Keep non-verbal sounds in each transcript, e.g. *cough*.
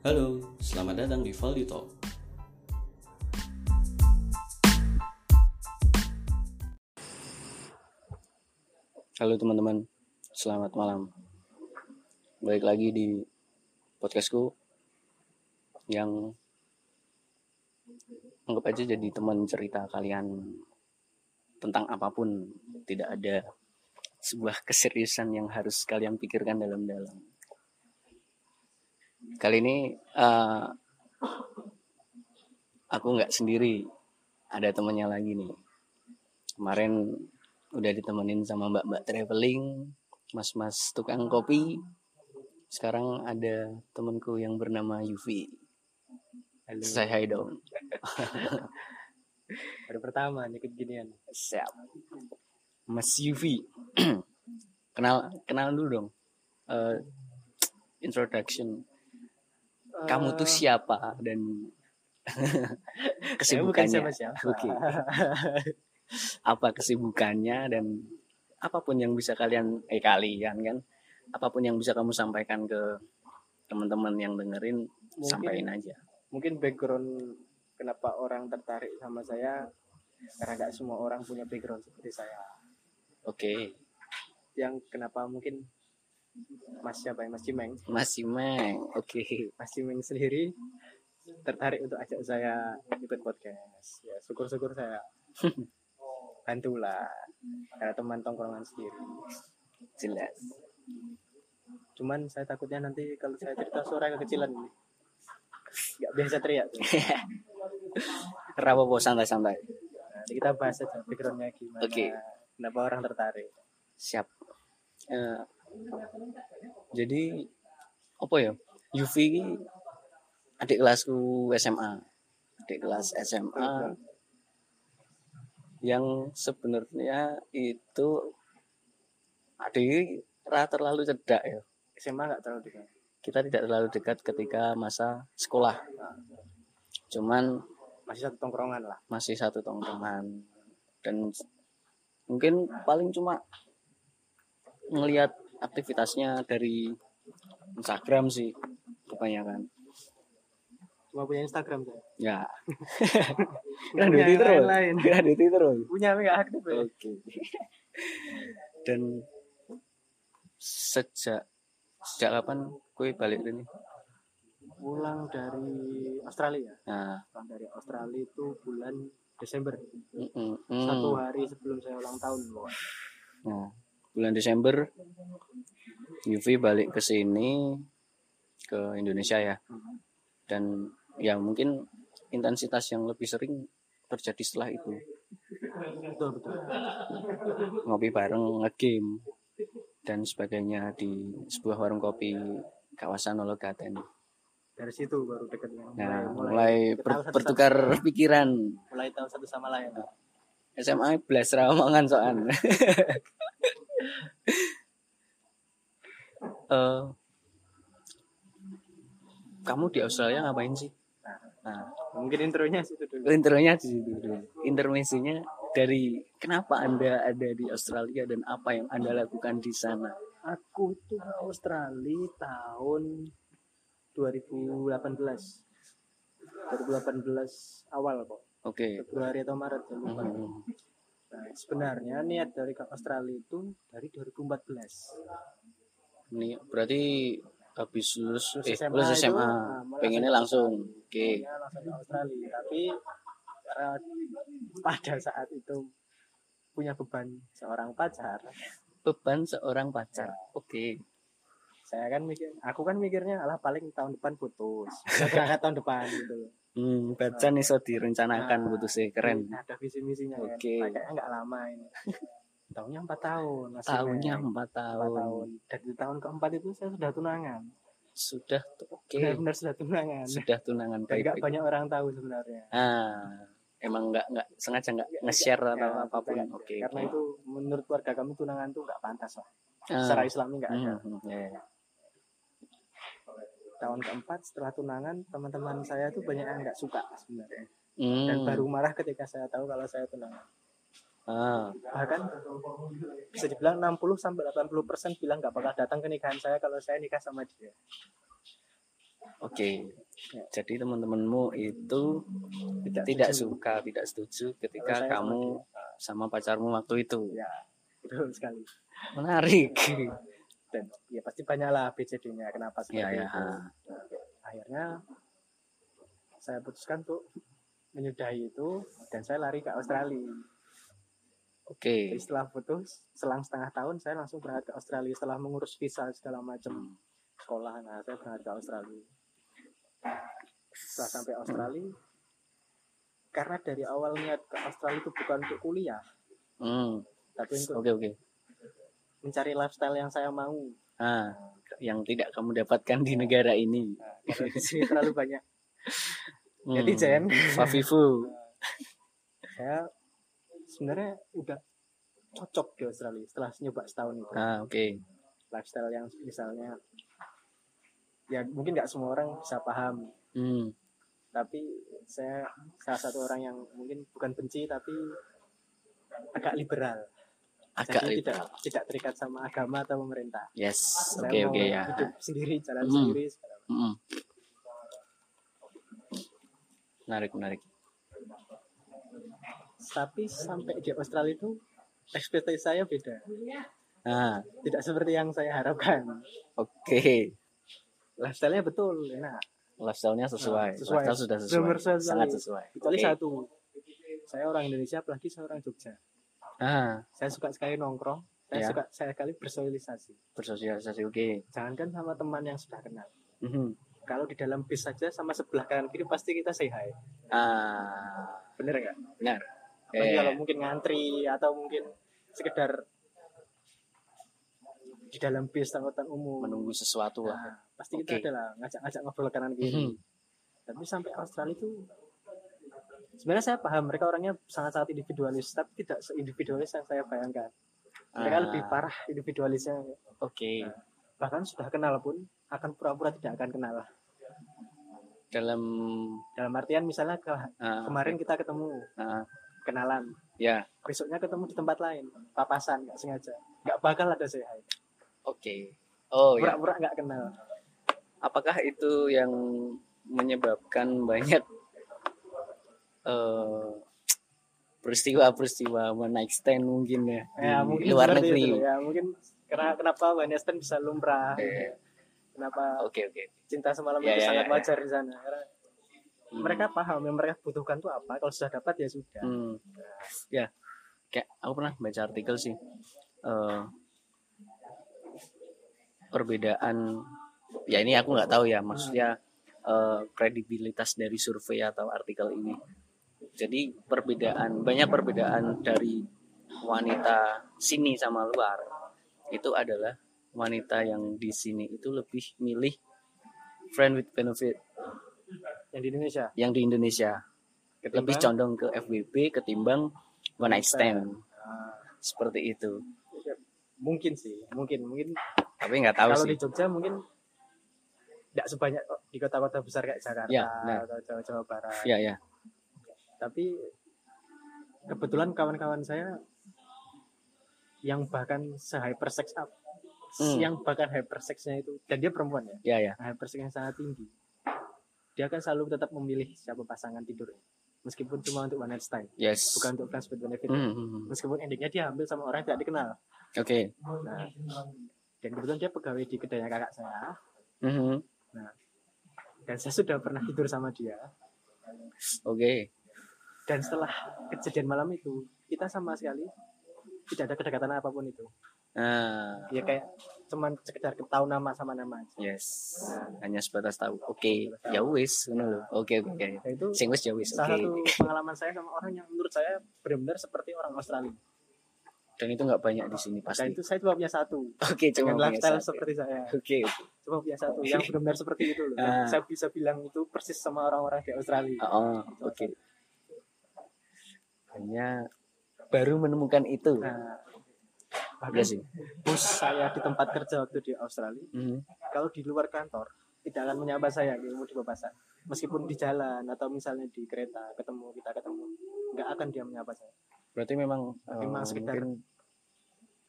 Halo, selamat datang di Valdi Talk. Halo teman-teman, selamat malam. Baik lagi di podcastku yang anggap aja jadi teman cerita kalian tentang apa pun. Tidak ada sebuah keseriusan yang harus kalian pikirkan dalam-dalam. Kali ini uh, aku nggak sendiri, ada temennya lagi nih. Kemarin udah ditemenin sama mbak-mbak traveling, mas-mas tukang kopi. Sekarang ada temanku yang bernama Yuvi. Halo. Say hi dong. *laughs* Baru pertama nyekit ginian. Siap. Mas Yuvi. *clears throat* kenal kenal dulu dong. Eh, introduction. Kamu tuh Eh, siapa dan *laughs* saya bukan kesibukannya? siapa-siapa. Oke. Apa kesibukannya dan apa pun yang bisa kalian eh kalian kan apa pun yang bisa kamu sampaikan ke teman-teman yang dengerin Mungkin- sampaikan aja. Mungkin background kenapa orang tertarik sama saya karena nggak semua orang punya background seperti saya. Oke. Yang kenapa mungkin Mas siapa ya Mas Cimeng, Mas Simeng. Oke. Mas Cimeng sendiri tertarik untuk ajak saya ikut podcast. Ya syukur-syukur saya *laughs* bantulah karena teman tongkrongan sendiri. Jelas. Cuman saya takutnya nanti kalau saya cerita suara kekecilan ini. Nggak biasa teriak. *laughs* Rapopo santai-santai. Nanti kita bahas aja backgroundnya gimana. Oke. Kenapa orang tertarik. Siap. Eh, jadi apa ya? Yuvi ini adik kelasku SMA. Adik kelas SMA yang sebenarnya itu adik ra terlalu cedak ya. SMA nggak terlalu dekat. Kita tidak terlalu dekat ketika masa sekolah. Cuman Masih satu tongkrongan lah. masih satu tongkrongan dan mungkin paling cuma ngelihat aktivitasnya dari Instagram sih kebanyakan Cuma punya Instagram saya. ya kan di Twitter lain. Nggak di Twitter. Punya tapi nggak aktif ya. oke dan sejak sejak kapan kue balik ini Pulang dari Australia. nah Pulang dari Australia itu bulan Desember. mm, mm. Satu hari sebelum saya ulang tahun. Nah, bulan Desember Yuvi balik ke sini ke Indonesia ya. Dan ya mungkin intensitas yang lebih sering terjadi setelah itu. Betul betul. Ngopi bareng, ngegame dan sebagainya di sebuah warung kopi kawasan Nologaten. Dari situ baru dekatnya. Nah, mulai kita ber- satu- bertukar pikiran. mulai tahu satu sama lain. SMA belas ramongan soal. *laughs* Eh, kamu di Australia ngapain sih? Nah, Mungkin intronya situ dulu. intronya di situ dulu. Intermezzonya dari kenapa Anda ada di Australia dan apa yang Anda lakukan di sana? Aku tuh ke Australia tahun 2018. 2018 awal kok. Oke. Februari atau Maret ya, lupa. Hmm. Nah, sebenarnya niat dari ke Australia itu dari 2014. Ini berarti habis lulus Lulus eh, SMA lulus itu, SMA, nah, mulai pengennya langsung. Oke. Ya, langsung ke Australia. Tapi karena pada saat itu punya beban seorang pacar, Beban seorang pacar. Oke. saya kan mikir, aku kan mikirnya alah paling tahun depan putus, *laughs* berangkat tahun depan gitu. Hmm, bacan iso direncanakan Nah, putusnya keren. Ada visi misinya kan. Oke. Kayaknya nggak lama ini. *laughs* Tahunnya empat tahun. Tahunnya empat tahun. tahun. Dan di tahun keempat itu saya sudah tunangan. Sudah tuh, oke. Benar-benar sudah tunangan. Sudah tunangan Dan nggak baik-baik. banyak orang tahu sebenarnya. Ah, emang nggak nggak sengaja nggak nge-share atau Ya, apa pun. Oke. Karena oke. itu menurut keluarga kami tunangan tuh nggak pantas lah. Ah. Secara Islami nggak ada. Hmm, hmm, ya, ya. Tahun keempat setelah tunangan teman-teman saya tuh banyak yang nggak suka sebenarnya. Hmm. Dan baru marah ketika saya tahu kalau saya tunangan. Ah, Bahkan bisa dibilang 60 sampai 80 persen bilang nggak bakal datang ke nikahan saya kalau saya nikah sama dia. Oke. Ya. Jadi teman-temanmu itu tidak tidak setuju. suka, tidak setuju ketika kamu sama sama pacarmu waktu itu. ya betul sekali Menarik. Dan ya pasti banyak lah BCD-nya kenapa seperti Ya, ya. itu akhirnya saya putuskan untuk menyudahi itu dan saya lari ke Australia Oke. Jadi setelah putus selang setengah tahun saya langsung berangkat ke Australia setelah mengurus visa segala macam sekolah nah saya berangkat ke Australia setelah sampai Australia karena dari awalnya ke Australia itu bukan untuk kuliah Hmm. tapi untuk Oke, oke. Mencari lifestyle yang saya mau Ah, yang tidak kamu dapatkan di negara ini. nah, di sini terlalu banyak *laughs* Hmm. Netizen. Fafifu. *laughs* saya sebenarnya udah cocok di Australia setelah nyoba setahun itu Ah, oke. lifestyle yang misalnya ya mungkin nggak semua orang bisa paham Hmm. tapi saya salah satu orang yang mungkin bukan benci tapi agak liberal Agak jadi tidak tidak terikat sama agama atau pemerintah Yes. saya Oke, mau oke ya. hidup sendiri jalan Hmm. sendiri segala macam. Mm-mm. Menarik, menarik. tapi sampai di Australia itu ekspektasi saya beda Ah, tidak seperti yang saya harapkan oke. lifestyle-nya betul enak Lifestyle-nya sesuai. Nah, sesuai. Lifestyle sudah sesuai. Sangat sesuai. kecuali Oke. satu saya orang Indonesia apalagi saya orang Jogja Ah, saya suka sekali nongkrong saya Ya. suka saya sekali bersosialisasi bersosialisasi oke. jangankan sama teman yang sudah kenal Mhm. kalau di dalam bis saja sama sebelah kanan kiri pasti kita say hi Ah, bener nggak benar. Apalagi Eh, kalau mungkin ngantri atau mungkin sekedar di dalam bis angkutan umum menunggu sesuatu lah. Nah, pasti kita Oke. adalah ngajak-ngajak ngobrol kanan kiri Mhm. tapi sampai Australia itu sebenarnya saya paham mereka orangnya sangat-sangat individualis tapi tidak seindividualis yang saya bayangkan. Mereka Ah, lebih parah individualisnya. Oke. Nah. bahkan sudah kenal pun akan pura-pura tidak akan kenal. Dalam dalam artian misalnya ke- ah, kemarin kita ketemu ah, kenalan. Ya, besoknya ketemu di tempat lain papasan nggak sengaja. Nggak bakal ada say hi oke. Oh ya. pura-pura nggak kenal. Apakah itu yang menyebabkan banyak eh, peristiwa-peristiwa night stand mungkin ya, ya di mungkin luar negeri? itu, ya mungkin karena kenapa night stand bisa lumrah Eh, kenapa Oke oke. cinta semalam Ya, itu ya, sangat ya, ya. wajar di sana karena Hmm. mereka paham yang mereka butuhkan tuh apa kalau sudah dapat ya sudah Hmm. Ya, kayak aku pernah baca artikel sih. eh, perbedaan, ya ini aku nggak tahu ya, maksudnya eh, kredibilitas dari survei atau artikel ini. Jadi perbedaan, banyak perbedaan dari wanita sini sama luar. Itu adalah wanita yang di sini itu lebih milih friend with benefit. Yang di Indonesia? Yang di Indonesia. Lebih Ketimbang- condong ke FWB ketimbang one night stand. Ah, seperti itu. Mungkin sih mungkin mungkin. Tapi nggak tahu kalau sih. di Jogja mungkin tidak sebanyak di kota-kota besar kayak Jakarta Ya, benar. atau Jawa Jawa Barat. Ya ya tapi kebetulan kawan-kawan saya yang bahkan se-hypersex up. Hmm. yang bahkan hypersexnya itu dan dia perempuan ya? Ya ya. Hypersexnya sangat tinggi. Dia akan selalu tetap memilih siapa pasangan tidurnya. Meskipun cuma untuk one night stand. Yes. Bukan untuk friends with benefit. Hmm, hmm, hmm. meskipun endingnya dia hamil sama orang yang tidak dikenal. Oke. Nah dan kebetulan dia pegawai di kedainya kakak saya. Mhm. dan saya sudah pernah tidur sama dia. Oke dan setelah kejadian malam itu kita sama sekali tidak ada kedekatan apa pun itu. Nah ya kayak cuman sekedar tahu nama sama nama aja. Yes. Hanya sebatas tahu. Oke. Ya wis ngono oke oke Nah, itu sing wis ya wis salah satu *laughs* pengalaman saya sama orang yang menurut saya benar-benar seperti orang Australia. Dan itu nggak banyak di sini dan pasti. itu saya cuma punya satu. Oke cuma dengan punya lifestyle satu. seperti saya. Oke cuma punya satu yang benar-benar seperti itu loh. Dan Ah. saya bisa bilang itu persis sama orang-orang di Australia. Oh oke hanya baru menemukan itu. Nah ya bahkan sih. bos saya di tempat kerja waktu di Australia Mhm. kalau di luar kantor tidak akan menyapa saya mau di papasan meskipun di jalan atau misalnya di kereta ketemu kita ketemu nggak akan dia menyapa saya. Berarti memang Memang eh, sekedar mungkin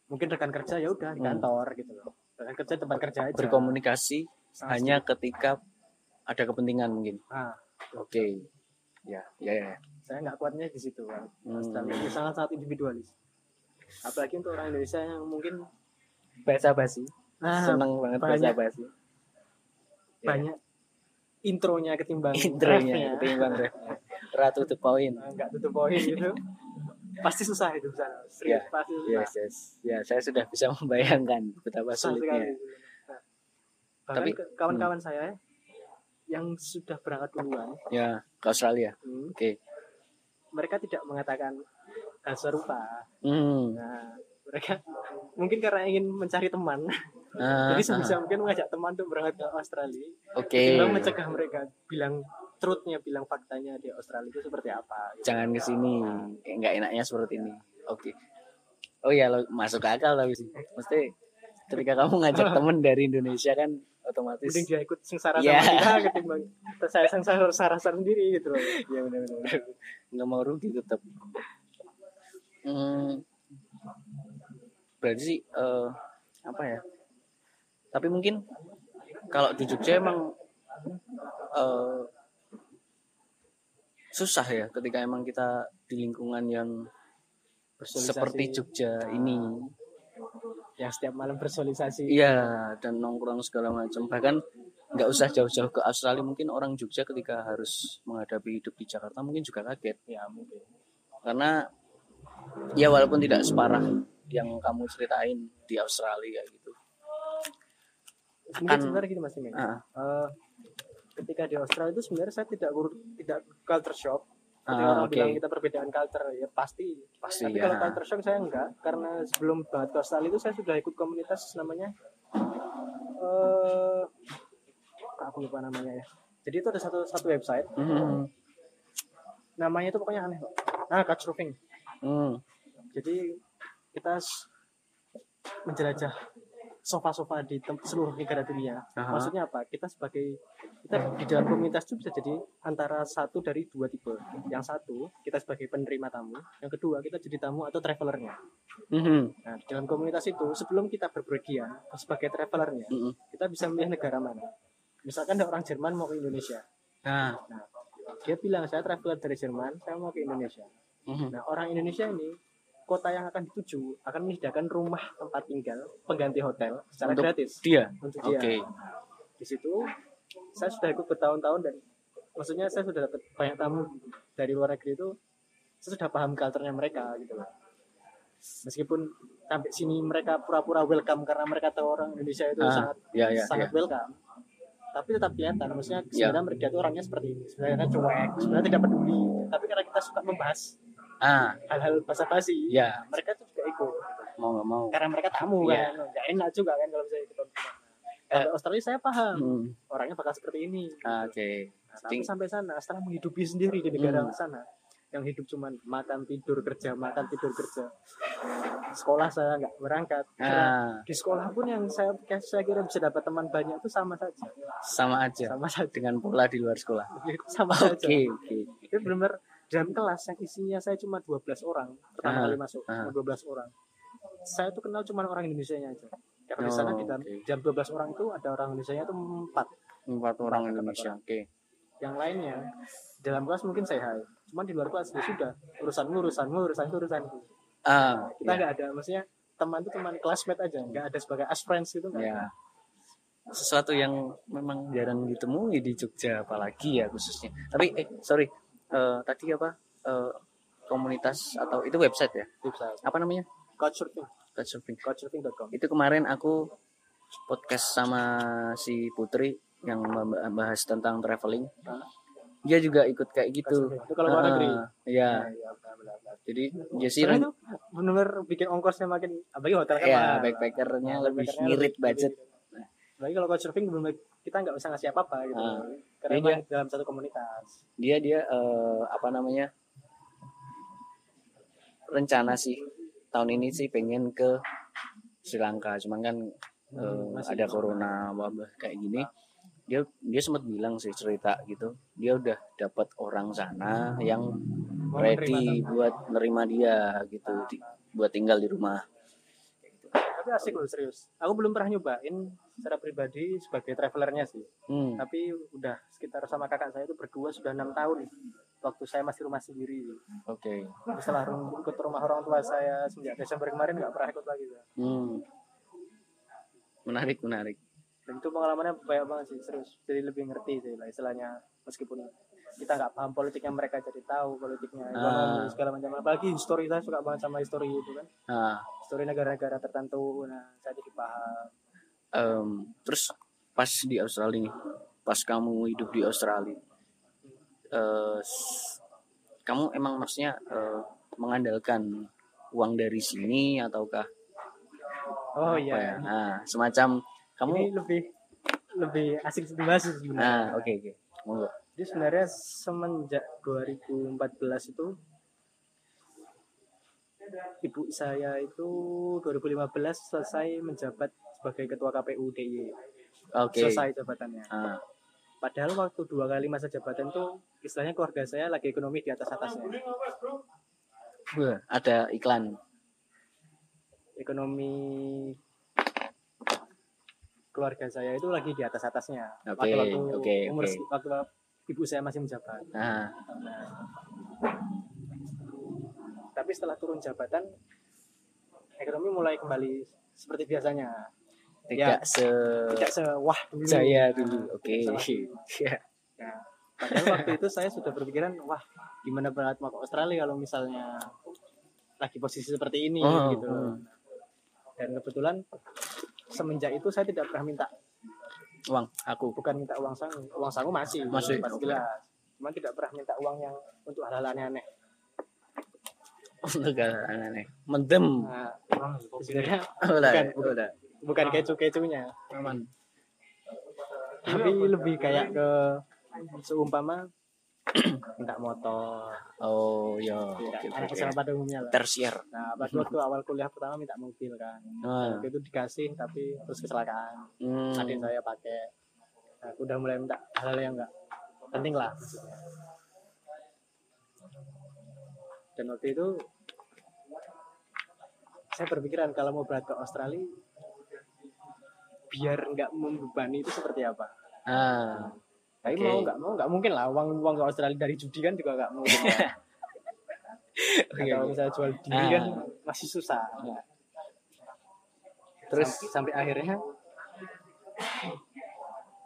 mungkin rekan kerja ya udah di Hmm. kantor gitu loh. Rekan kerja tempat kerja aja. Berkomunikasi Sama hanya ketika ada kepentingan mungkin. Nah oke. Ya ya ya saya nggak kuatnya di situ kan Hmm. Australia ini sangat sangat individualis. Apalagi untuk orang Indonesia yang mungkin bahasa basi. Nah, seneng banget bahasa banyak. basi. Ya. banyak intronya ketimbang intronya ketimbang refnya *laughs* ratu the point. Nah, nggak tutup poin gitu. Pasti susah itu sana serius Ya, pasti susah. Yes yes. Ya saya sudah bisa *laughs* membayangkan betapa susah sulitnya. Nah, Tapi- kawan-kawan saya yang sudah berangkat duluan. Ya ke Australia. Hmm, oke mereka tidak mengatakan hal serupa. Hmm. nah mereka *laughs* mungkin karena ingin mencari teman. Ah, *laughs* jadi sebisa ah. mungkin mengajak teman untuk berangkat ke Australia. Oke. Ketimbang mencegah mereka bilang truthnya bilang faktanya di Australia itu seperti apa gitu. jangan ke sini. Kayak nggak enaknya seperti ini. Oke. Oh ya lo masuk akal tapi sih. Mesti ketika kamu ngajak *laughs* temen dari Indonesia kan otomatis. Mending dia ikut sengsara Ya. sama kita ketimbang saya sengsara sengsara sendiri gitu loh. Ya benar benar nggak mau rugi tetap. Hmm, berarti sih eh, apa ya? Tapi mungkin kalau di Jogja emang eh, susah ya ketika emang kita di lingkungan yang seperti Jogja ini yang setiap malam bersosialisasi. Iya dan nongkrong segala macam. Bahkan nggak usah jauh-jauh ke Australia mungkin orang Jogja ketika harus menghadapi hidup di Jakarta mungkin juga kaget. Ya mungkin. Karena ya walaupun tidak separah yang kamu ceritain di Australia gitu. Mungkin Akan- sebenarnya gini mas Imin ah, Eh, ketika di Australia itu sebenarnya saya tidak tidak culture shock ketika Ah, orang oke. bilang kita perbedaan culture ya pasti. Pasti tapi ya. kalau culture shock saya enggak karena sebelum Australia itu saya sudah ikut komunitas namanya eh aku lupa namanya ya. Jadi itu ada satu satu website. Hmm, namanya itu pokoknya aneh kok. nah couchsurfing hmm, jadi kita menjelajah sofa-sofa di seluruh negara dunia. Aha. Maksudnya apa? Kita sebagai kita di dalam komunitas itu bisa jadi antara satu dari dua tipe. Yang satu kita sebagai penerima tamu, yang kedua kita jadi tamu atau travelernya. hmm, Nah, di dalam komunitas itu sebelum kita berpergian sebagai travelernya, hmm. kita bisa memilih negara mana. Misalkan ada orang Jerman mau ke Indonesia. nah Nah, dia bilang saya traveler dari Jerman, saya mau ke Indonesia. hmm, Nah, orang Indonesia ini kota yang akan dituju akan menyediakan rumah tempat tinggal pengganti hotel secara Untuk gratis dia untuk oke dia. Di situ saya sudah ikut bertahun-tahun dan maksudnya saya sudah dapat banyak tamu dari luar negeri itu saya sudah paham culture-nya mereka gitu loh. Meskipun sampai sini mereka pura-pura welcome karena mereka tahu orang Indonesia itu Ah, sangat ya ya sangat ya welcome. Tapi tetap kelihatan maksudnya Ya. sebenarnya mereka itu orangnya seperti ini. Sebenarnya cuek, sebenarnya tidak peduli. Tapi karena kita suka membahas ah. Hal-hal basa-basi, ya. Mereka tuh juga ikut. Mau nggak mau. Karena mereka tamu Iya. kan. Nggak enak juga kan kalau misalnya kita kalau Australia saya paham. Hmm, orangnya bakal seperti ini. Ah, oke. Nah, tapi Jadi- sampai sana setelah menghidupi sendiri di negara Hmm. sana yang hidup cuman makan tidur kerja makan tidur kerja. Sekolah saya nggak berangkat. Ah. di sekolah pun yang saya saya kira bisa dapat teman banyak itu sama saja. Sama aja. Sama saja. Dengan pola di luar sekolah. *laughs* Sama oke saja. oke itu benar dalam kelas yang isinya saya cuma 12 orang pertama Ah, kali masuk ah. cuma 12 orang. Saya tuh kenal cuma orang Indonesia nya aja karena di Oh, sana di dalam oke. jam 12 orang itu ada orang Indonesia nya tuh empat. Empat orang Indonesia oke. Yang lainnya dalam kelas mungkin saya hai. Cuma di luar kelas ya sudah urusan urusan urusan urusan ah kita ya, nggak ada maksudnya teman itu teman classmate aja nggak ada sebagai as friends gitu nggak ya sesuatu yang memang jarang ditemui di Jogja apalagi ya khususnya. Tapi eh sorry Eh, tadi apa? Eh, komunitas atau itu website ya? Bisa apa namanya? Couchsurfing. Couchsurfing. Couchsurfing.com itu kemarin aku podcast sama si Putri yang membahas tentang traveling. Hah? dia juga ikut kayak gitu. Itu kalau luar Ah, negeri. iya. Iya benar-benar jadi dia sih benar-benar bikin ongkosnya makin apalagi hotel kan ya mahal. backpackernya Nah, lebih ngirit budget Apalagi kalau couchsurfing benar kita nggak bisa ngasih apa-apa gitu. Ah. Karena Jadi emang dalam satu komunitas. dia dia eh, apa namanya rencana sih tahun ini sih pengen ke Sri Lanka cuman kan eh, masih ada belum. corona wabah kayak gini dia dia sempat bilang sih cerita gitu dia udah dapat orang sana yang Mau ready buat nerima dia gitu di- buat tinggal di rumah tapi asik loh serius aku belum pernah nyobain secara pribadi sebagai travelernya sih Hmm. tapi udah sekitar sama kakak saya itu berdua sudah enam tahun waktu saya masih rumah sendiri Oke. setelah rum- ikut rumah orang tua saya sejak Desember kemarin nggak pernah ikut lagi saya. Hmm. Menarik, menarik. dan itu pengalamannya banyak banget sih serius jadi lebih ngerti sih lah istilahnya meskipun kita nggak paham politiknya mereka jadi tahu politiknya ekonomi Ah. segala macam apalagi histori saya suka banget sama histori itu kan Nah, histori negara-negara tertentu nah saya jadi paham em, terus pas di Australia nih, pas kamu hidup di Australia, s- kamu emang maksudnya eh, mengandalkan uang dari sini ataukah oh iya ya? Nah, semacam kamu. ini lebih lebih asik dibahas sebenarnya Nah, oke oke. Monggo. Jadi sebenarnya semenjak 2014 itu ibu saya itu 2015 selesai menjabat sebagai ketua KPU DIY. Oke. Selesai jabatannya. Ah, Padahal waktu dua kali masa jabatan tuh istilahnya keluarga saya lagi ekonomi di atas atasnya. wah, ada iklan. Ekonomi keluarga saya itu lagi di atas atasnya. Oke, waktu oke, umur oke. waktu ibu saya masih menjabat. Nah, tapi setelah turun jabatan ekonomi mulai kembali seperti biasanya tidak se tidak sewah dulu dulu. Nah, Oke. tidak sewah. Iya. Nah, padahal waktu itu saya sudah berpikiran wah gimana banget mau ke Australia kalau misalnya lagi posisi seperti ini Oh, gitu oh. dan kebetulan semenjak itu saya tidak pernah minta Uang aku. bukan minta uang sangu uang sangu masih Masih, pasti oke. jelas cuma tidak pernah minta uang yang untuk hal-hal aneh-aneh Untuk aneh-aneh. Mendem. nah, sebenarnya Udah, bukan, bukan. udah. bukan kecu-kecunya Aman. tapi lebih kayak ke seumpama *clears throat* minta motor Oh, ya. ya, Oke, anak. SMA pada umumnya lah Tersier. nah pas waktu awal kuliah pertama minta mobil kan waktu itu dikasih tapi terus kecelakaan hmm. adik saya pakai nah, udah mulai minta hal-hal yang enggak penting lah maksudnya. dan waktu itu saya berpikiran kalau mau berangkat ke Australia biar nggak membebani itu seperti apa Ah, tapi Oke. mau nggak mau nggak mungkin lah uang uang ke Australia dari judi kan juga nggak mungkin ya. *laughs* Oke, atau oke. misalnya jual diri Ah. kan masih susah Terus Sam- sampai akhirnya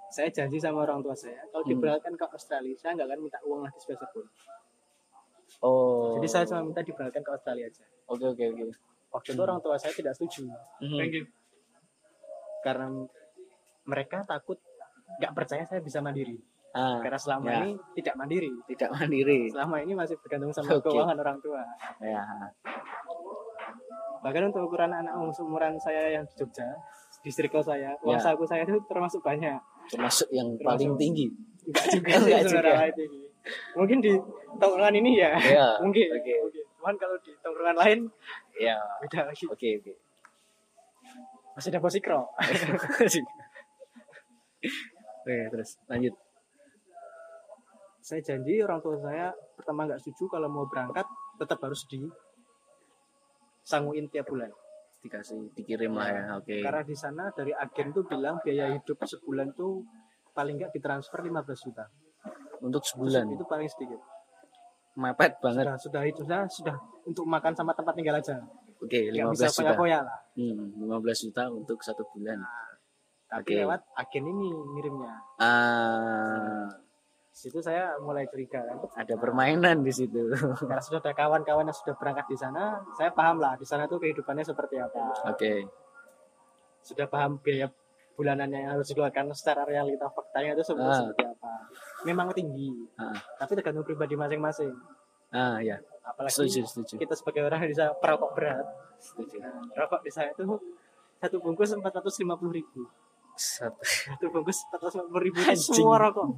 saya janji sama orang tua saya kalau Hmm. diberangkatkan ke Australia saya nggak akan minta uang lagi sepeser pun oh. jadi saya cuma minta diberangkatkan ke Australia aja Oke, oke, oke. waktu itu orang tua saya tidak setuju Mhm. Karena mereka takut nggak percaya saya bisa mandiri Ah, karena selama ya. ini tidak mandiri tidak mandiri. selama ini masih bergantung sama Oke. keuangan orang tua Ya. bahkan untuk ukuran anak umuran saya yang di Jogja di circle saya uang Ya. saku saya itu termasuk banyak Termasuk yang Termasuk- paling tinggi. enggak juga *laughs* Enggak juga. mungkin di tongkrongan ini ya Ya. *laughs* mungkin Oke. mungkin. cuman kalau di tongkrongan lain Ya. beda lagi Oke, oke. Masih ada posikro *laughs* Oke, terus lanjut. saya janji orang tua saya pertama nggak setuju kalau mau berangkat tetap harus di sanguin tiap bulan Dikasih dikirim lah ya. Oke. karena di sana dari agen tuh bilang biaya hidup sebulan tuh paling nggak ditransfer 15 juta Untuk sebulan. itu paling sedikit Mepet banget. sudah sudah itu sudah sudah untuk makan sama tempat tinggal aja Oke, nggak 15 bisa juta. lah Hmm, 15 juta untuk satu bulan. tapi Oke. lewat agen ini ngirimnya Ah, Di situ saya mulai curiga kan ada permainan di situ. *laughs* karena sudah ada kawan-kawan yang sudah berangkat di sana saya paham lah di sana tuh kehidupannya seperti apa Oke. sudah paham biaya bulanannya yang harus dikeluarkan secara realita faktanya itu seperti, Ah. seperti apa memang tinggi Ah, tapi tergantung pribadi masing-masing ah ya. apalagi Setuju, setuju. kita sebagai orang yang bisa perokok berat Setuju. rokok di sana itu satu bungkus 450 ribu Satu. satu bungkus 450 ribu itu Anjing. semua rokok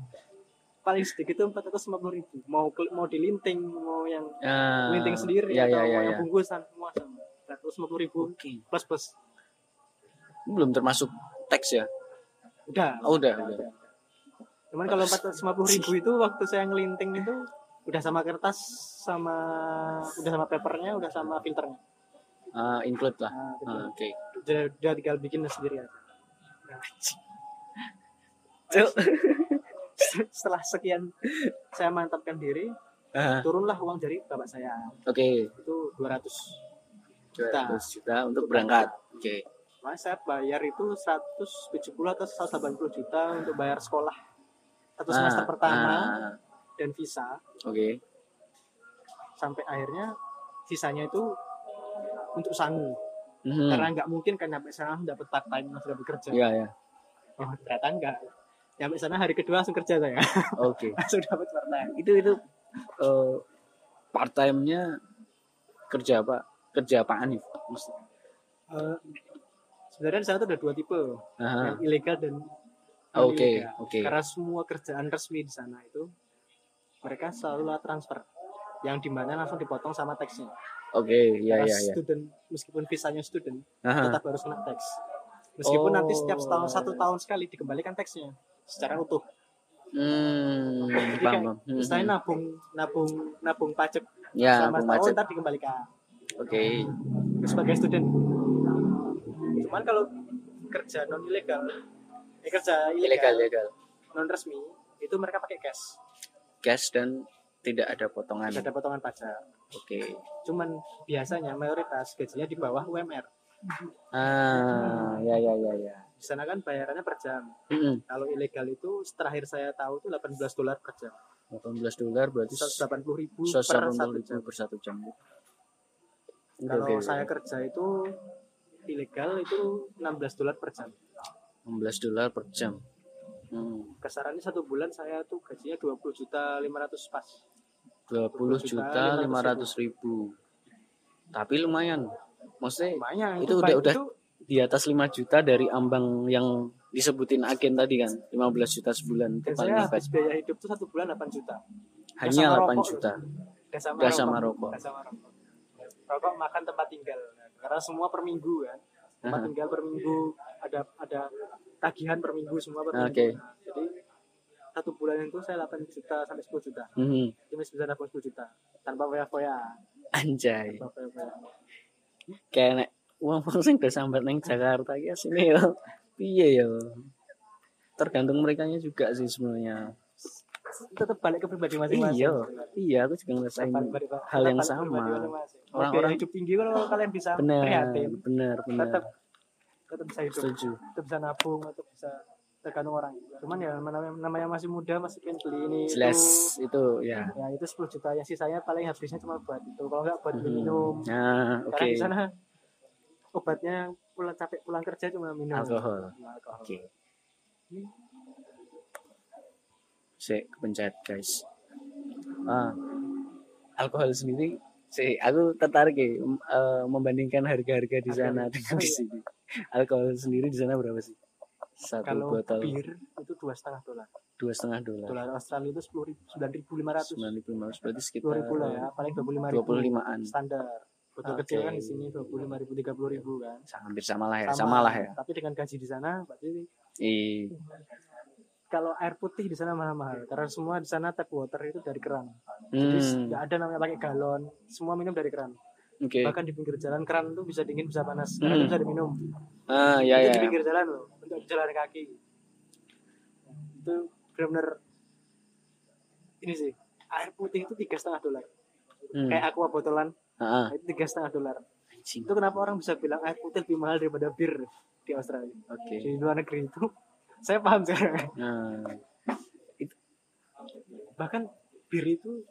paling sedikit itu 450 ribu mau mau dilinting mau yang Ah, linting sendiri ya, atau ya, mau ya, yang ya. bungkusan semua sama 150 ribu Oke. plus plus Belum termasuk teks ya? udah Oh, udah, udah. cuman kalau 450 ribu itu waktu saya ngelinting itu udah sama kertas sama udah sama papernya udah sama filternya Ah, include lah. nah, gitu. Ah, Oke. dia, dia tinggal bikin sendiri aja Nah, *laughs* *laughs* setelah sekian saya mantapkan diri Ah, turunlah uang dari bapak saya Oke, itu 200 200 juta untuk berangkat. Oke. Mas saya bayar itu 170 atau 180 juta untuk bayar sekolah satu semester Ah, pertama ah, dan visa Oke. sampai akhirnya sisanya itu untuk sangu Mhm. karena nggak mungkin kan sampai sana dapat part time langsung dapat kerja Iya, ya. oh ternyata enggak sampai sana hari kedua langsung kerja saya *laughs* Oke. langsung dapat part time Itu itu eh, part time-nya kerja apa? Kerja apaan nih? Eh, sebenarnya di sana tuh ada dua tipe Aha. yang ilegal dan Ah. Oke, oke. karena semua kerjaan resmi di sana itu mereka selalu lewat transfer yang di mana langsung dipotong sama teksnya Oke, iya Karena iya iya. student meskipun visanya student Aha. tetap harus kena teks meskipun nanti setiap Oh. setahun satu tahun sekali dikembalikan teksnya secara utuh Hmm, jadi kayak. Hmm, istilahnya hmm. nabung nabung nabung pajak Ya, selama setahun macet. ntar dikembalikan Oke. sebagai student cuman kalau kerja non ilegal eh kerja Ilegal, ilegal ilegal. non resmi itu mereka pakai cash Cash dan tidak ada potongan. tidak ada potongan pajak Oke. cuman biasanya mayoritas gajinya di bawah UMR Ah, ya ya ya ya. di sana kan bayarannya per jam Mm-mm. kalau ilegal itu terakhir saya tahu itu 18 dolar per jam 18 dolar berarti 180 ribu 180 per satu jam per satu jam. Kalau oke. saya kerja itu ilegal itu 16 dolar per jam 16 dolar per jam. Hmm. kasarannya satu bulan saya tuh gajinya 20 juta 500 pas 20 juta 500 ribu. Tapi lumayan. Maksudnya lumayan Itu udah- udah itu di atas 5 juta dari ambang yang disebutin agen tadi kan 15 juta sebulan itu paling habis biaya hidup tuh satu bulan 8 juta hanya sama 8 rokok. juta gas sama, Gas sama rokok. Gas sama rokok rokok makan tempat tinggal karena semua per minggu kan tempat tinggal per minggu ada ada tagihan per minggu semua per minggu. Oke. Nah, jadi satu bulan itu saya 8 juta sampai 10 juta. Mhm. itu masih bisa dapat 10 juta tanpa foya-foya anjay. Tanpa foya-foya kayak nek uang uang sing udah sampai neng Jakarta ya sini yo. Piye yo? Tergantung mereka juga sih sebenarnya. Tetap balik ke pribadi masing-masing. Iya iya aku juga ngerasain hal yang sama. Orang-orang- hidup tinggi kalau kalian bisa benar prihatin. benar benar tetap tetap bisa hidup. Setuju. Tetap bisa nabung atau bisa tergantung orang. Cuman ya namanya, namanya masih muda masih pengen beli ini jelas itu itu ya. Ya itu 10 juta. Yang sisanya paling habisnya cuma buat itu. Kalau nggak buat beli Mhm. minum. Nah oke. karena di sana obatnya pulang capek pulang kerja cuma minum. Alkohol. Cuma alkohol. oke. Sik, kepencet guys. Ah, alkohol sendiri, sih aku tertarik ya eh, membandingkan harga-harga di sana dengan Oh, di iya. sini. Alkohol sendiri di sana berapa sih? Satu kalau botol. bir itu dua setengah dolar. Dua setengah dolar, dolar Australia itu sepuluh ribu sembilan ribu lima ratus. Sembilan ribu lima ratus berarti dua sekitar ribu lah ya paling dua puluh lima dua puluh limaan. standar. Botol Oke. kecil kan di sini dua puluh lima ribu tiga puluh ribu kan. Hampir sama lah ya, sama, lah ya. tapi dengan gaji di sana berarti I, kalau air putih di sana mahal-mahal. Karena semua di sana tap water itu dari keran. Jadi hmm, nggak ada namanya pakai galon semua minum dari keran oke. bahkan di pinggir jalan keran tuh bisa dingin bisa panas Hmm. bisa diminum Ah, ya itu ya. di pinggir jalan loh untuk jalan kaki itu benar-benar ini sih air putih itu tiga setengah dolar Hmm. kayak aqua botolan Ah, ah. itu tiga setengah dolar itu kenapa orang bisa bilang air putih lebih mahal daripada bir di Australia Oke. di luar negeri itu *laughs* saya paham sekarang Nah, bahkan bir itu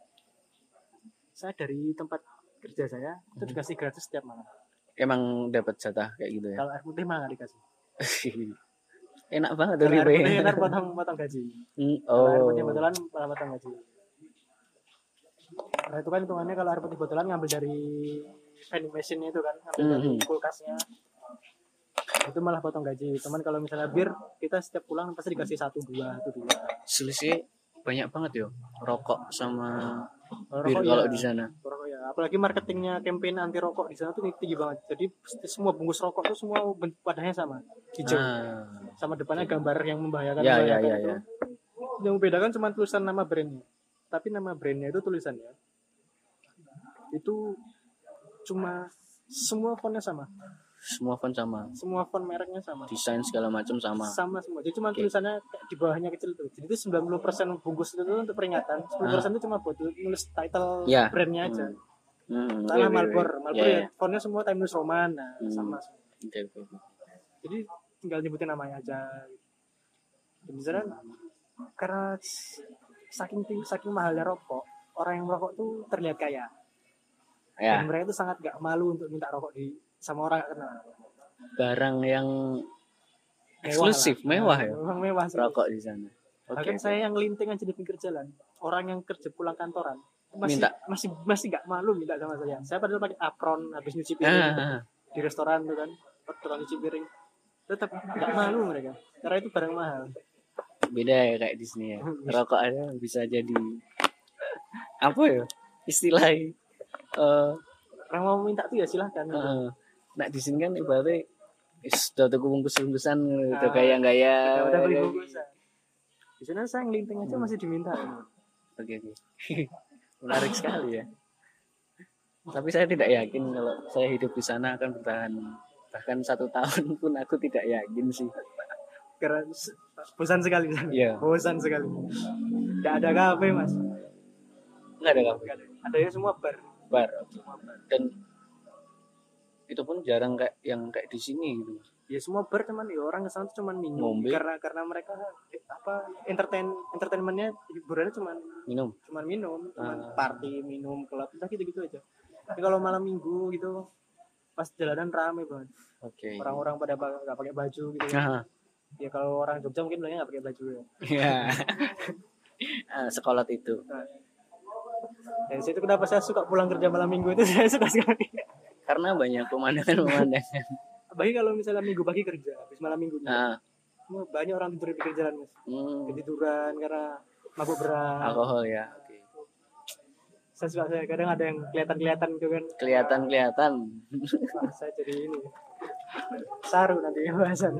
saya dari tempat kerja saya itu dikasih gratis setiap malam emang dapat jatah kayak gitu ya. kalau air putih mah nggak dikasih *laughs* Enak banget tuh air Ribe. putih ntar potong potong gaji Hmm, kalau air Oh. putih botolan malah potong gaji nah itu kan hitungannya kalau air putih botolan ngambil dari vending machine itu kan ngambil dari Mhm. kulkasnya itu malah potong gaji teman kalau misalnya bir kita setiap pulang pasti dikasih satu dua satu dua Selisih banyak banget yo. Rokok sama Rokok kalau ya, di sana. rokok ya. Apalagi marketingnya campaign anti rokok di sana tuh tinggi banget. Jadi semua bungkus rokok tuh semua bentuk wadahnya sama. Hijau. Ah, sama depannya gambar yang membahayakan Ya, ya, ya, itu. ya. yang membedakan cuma tulisan nama brandnya. Tapi nama brandnya itu tulisannya itu cuma semua fontnya sama semua font sama. Semua font mereknya sama. Desain segala macam sama. Sama semua. Jadi cuma Oke. tulisannya kayak di bawahnya kecil tuh. Jadi itu 90% bungkus itu untuk peringatan. 10% itu cuma buat nulis title Ya. brandnya aja. Hmm, Salah oke, oke, Malbor oke. Malbor Ya, ya, ya. fontnya semua Time News Roman. Nah, Hmm. sama semua. Oke, oke, oke. jadi tinggal nyebutin namanya aja. Dan misalnya karena saking ting- saking mahalnya rokok orang yang merokok tuh terlihat kaya. Ya. Dan mereka tuh sangat gak malu untuk minta rokok di sama orang gak kenal. Barang yang Mewah eksklusif lah. mewah ya? Memang mewah sih. rokok di sana. Oke. Bahkan oke. saya yang linting aja di pinggir jalan. Orang yang kerja pulang kantoran. Masih Minta. masih masih gak malu minta sama saya. Saya padahal pakai apron habis nyuci piring. Ah, ah, di restoran tuh kan tukang nyuci piring. Tetap gak malu mereka. Karena itu barang mahal. Beda ya kayak di sini ya. *laughs* Rokok aja bisa jadi apa ya istilahnya eh orang mau minta tuh ya silahkan. Heeh. Nah di sini kan ibaratnya is udah tuh bungkus-bungkusan gitu Ah, kayak gaya udah, udah beli bungkusan di sana saya ngelinting aja masih diminta Oke oke. *laughs* Menarik sekali ya. Tapi saya tidak yakin kalau saya hidup di sana akan bertahan bahkan satu *laughs* tahun pun aku tidak yakin sih. karena bosan sekali. Iya. bosan sekali nggak ada kafe mas Enggak ada kafe. Nggak ada adanya semua bar Bar. oke. Dan itu pun jarang kayak yang kayak di sini gitu. ya semua bar cuman ya orang ke sana tuh cuman minum Ngombe. karena karena mereka eh, apa entertain entertainmentnya hiburannya cuman Minum. cuman minum cuman Ah. party minum klub udah gitu gitu aja tapi kalau malam minggu gitu pas jalanan rame banget Oke. orang-orang pada nggak pakai baju gitu Nah, ya kalau orang Jogja mungkin bilangnya nggak pakai baju ya ya. *laughs* Ah, sekolah itu. dan situ kenapa saya suka pulang kerja malam minggu itu *laughs* saya suka sekali Karena banyak pemandangan-pemandangan. *laughs* bagi kalau misalnya minggu pagi kerja habis malam minggunya Nah, banyak orang tidur di pinggir jalan mas hmm, ketiduran karena mabuk berat alkohol ya. Oke. saya suka saya kadang ada yang kelihatan-kelihatan gitu kan Kelihatan-kelihatan. Wah, saya jadi ini saru nanti bahasan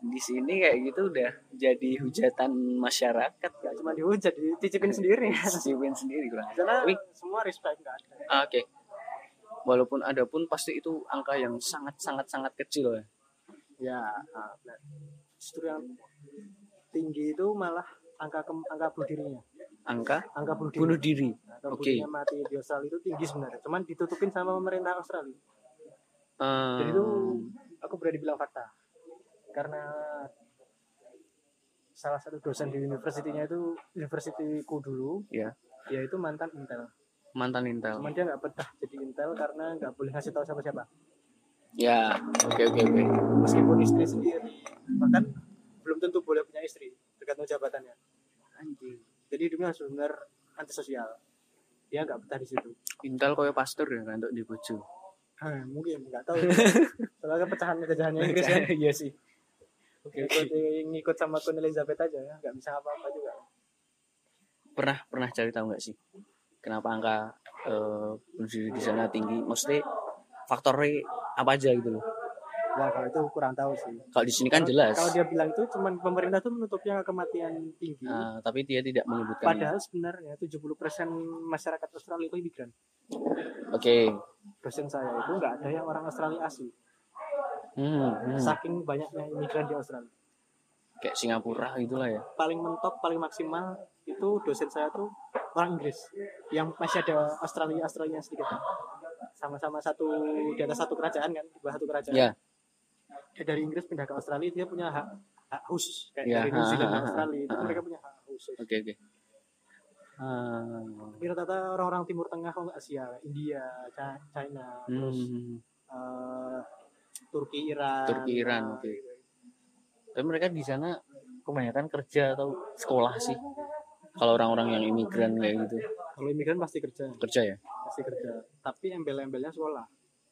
Di sini kayak gitu udah jadi hujatan masyarakat. nggak cuma dihujat dicicipin sendiri Sipin sendiri kurang. karena Tapi semua respect nggak ada ah, oke. Walaupun ada pun pasti itu angka yang sangat sangat sangat kecil ya. ya ah, nah, justru yang tinggi itu malah angka kem, angka bunuh dirinya. Angka? Angka bunuh diri. Bunuh diri. bunuh Oke. dirinya mati di Australia itu tinggi sebenarnya. Cuman ditutupin sama pemerintah Australia. Eh, jadi itu aku berani bilang fakta. Karena salah satu dosen di universitinya itu universitiku dulu ya. yaitu mantan intel mantan intel. cuman dia nggak betah jadi intel karena nggak boleh ngasih tahu siapa siapa Ya, oke oke oke. meskipun istri sendiri bahkan belum tentu boleh punya istri tergantung jabatannya Anjing. jadi hidupnya harus benar antisosial dia nggak betah di situ Intel koyo pastor ya kan untuk di bojo. Hah, mungkin nggak tahu *laughs* soalnya pecahan pecahannya Inggris kan Iya sih. Oke ngikut, ngikut sama Queen Elizabeth aja ya nggak bisa apa-apa juga Pernah pernah cari tahu nggak sih kenapa angka bunuh diri di sana tinggi? Maksudnya faktornya apa aja gitu loh. Wah kalau itu kurang tahu sih. Kalau di sini kan Kalau- jelas. Kalau dia bilang itu cuman pemerintah tuh menutupnya kematian tinggi. Ah, tapi dia tidak menyebutkan. Padahal sebenarnya 70% masyarakat Australia itu imigran. Oke. Dosen saya itu nggak ada yang orang Australia asli. Hmm, hmm. Saking banyaknya imigran di Australia. Kayak Singapura gitulah ya. Paling mentok, paling maksimal itu dosen saya tuh orang Inggris. Yang masih ada Australia Australia sedikit. Sama-sama satu di atas satu kerajaan kan, di bawah satu kerajaan. Ya. Dia dari Inggris pindah ke Australia dia punya hak hak khusus kayak Ya, dari New Zealand ke Australia itu mereka punya hak khusus. Oke oke. Ah, Tapi rata-rata orang-orang Timur Tengah kalau Asia, India, Ca- China, terus hmm. eh, Turki, Iran. Turki, Iran, oke. gitu. Tapi mereka di sana kebanyakan kerja atau sekolah sih. Kalau orang-orang yang imigran kayak gitu Kalau imigran pasti kerja, kerja ya. pasti kerja. Tapi embel-embelnya sekolah.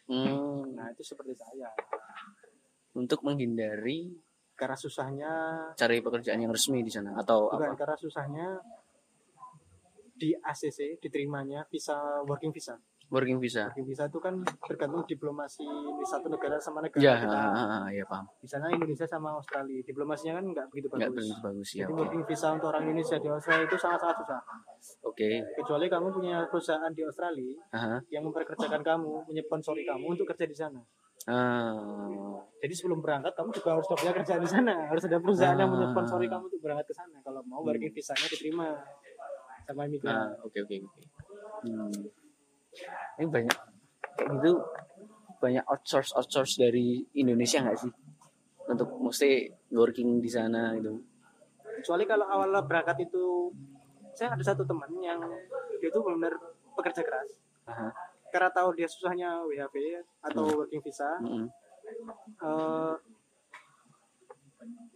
Hmm, Nah itu seperti saya. untuk menghindari Karena susahnya, cari pekerjaan yang resmi di sana atau bukan apa? karena susahnya di ACC diterimanya visa working visa. Working visa. Working visa itu kan tergantung diplomasi di satu negara sama negara. Ya, kita. ah, ya paham. Di sana Indonesia sama Australia, diplomasinya kan nggak begitu Nggak bagus. begitu bagus ya. Jadi Oke. working visa untuk orang Indonesia di Australia itu sangat-sangat susah. Oke. Kecuali kamu punya perusahaan di Australia Aha. yang memperkerjakan kamu, menyponsori kamu untuk kerja di sana. Ah, Jadi sebelum berangkat kamu juga harus punya kerjaan di sana. Harus ada perusahaan yang Ah. menyponsori kamu untuk berangkat ke sana. Kalau mau working visanya diterima sama imigran. ah, oke oke oke. Hmm. Ini banyak kayak gitu banyak outsource outsource dari Indonesia nggak sih? Untuk mesti working di sana gitu. Kecuali kalau awal berangkat itu saya ada satu teman yang dia itu benar pekerja keras. Aha. Karena tahu dia susahnya WHV atau working visa, Mm-mm. eh,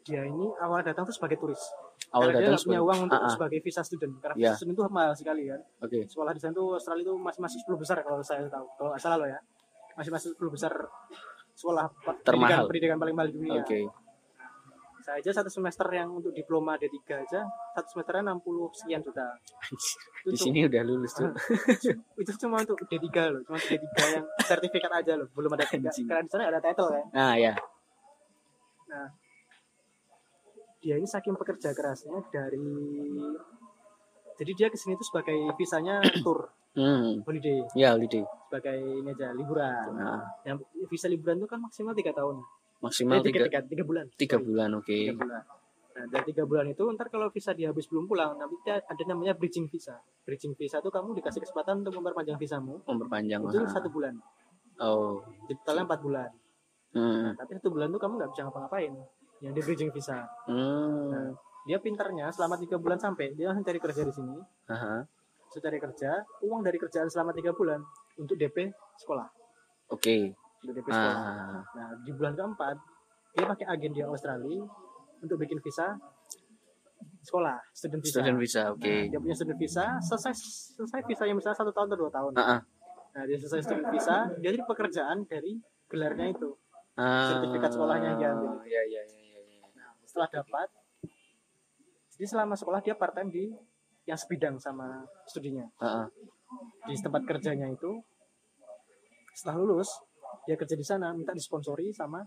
dia ini awal datang tuh sebagai turis. Awal Karena dia datang nggak punya uang untuk Ah, ah. sebagai visa student. Karena Ya. visa student itu mahal sekali kan. Oke. Sekolah di sana tuh Australia itu masih masih 10 besar kalau saya tahu. Kalau nggak salah loh ya. Masih masih 10 besar sekolah Termahal. pendidikan, pendidikan paling mahal di dunia. Oke. Saya aja satu semester yang untuk diploma D3 aja satu semesternya 60 sekian juta. Di sini udah lulus tuh. *laughs* Itu cuma untuk D3 loh, cuma D3 yang sertifikat aja loh, belum ada tiga. Karena di sana ada title kan. Nah ya. Nah, dia ini saking pekerja kerasnya dari jadi dia ke sini tuh sebagai visanya *clears throat* tour Hmm. holiday Ya holiday. sebagai ini aja liburan. Nah, Yang visa liburan itu kan maksimal tiga tahun. maksimal Eh, tiga, tiga tiga, tiga bulan. tiga Sorry, bulan oke. Tiga bulan. Nah, dari tiga bulan itu ntar kalau visa dia habis belum pulang, nanti dia ada namanya bridging visa. Bridging visa itu kamu dikasih kesempatan untuk memperpanjang visamu Memperpanjang. itu ah. satu bulan. Oh. Jadi totalnya empat bulan. Hmm. Nah, tapi satu bulan itu kamu nggak bisa ngapa-ngapain. Yang di bridging visa. Hmm. Nah, dia pintarnya selama tiga bulan sampai dia langsung cari kerja di sini. Aha. Setelah cari kerja, uang dari kerjaan selama tiga bulan untuk DP sekolah. Oke. Untuk DP sekolah. Ah. Nah, di bulan keempat dia pakai agen di Australia untuk bikin visa sekolah, student visa. Student visa, oke. Nah, dia punya student visa, selesai selesai visanya misalnya satu tahun atau dua tahun. Ah, ah. Nah, dia selesai student visa, dia jadi pekerjaan dari gelarnya itu. Ah. Sertifikat sekolahnya yang diambil. Ya, ya, ya, ya, ya. Nah, setelah dapat, jadi selama sekolah dia part time di yang sebidang sama studinya. Ah, ah. Di tempat kerjanya itu, setelah lulus, dia kerja di sana, minta disponsori sama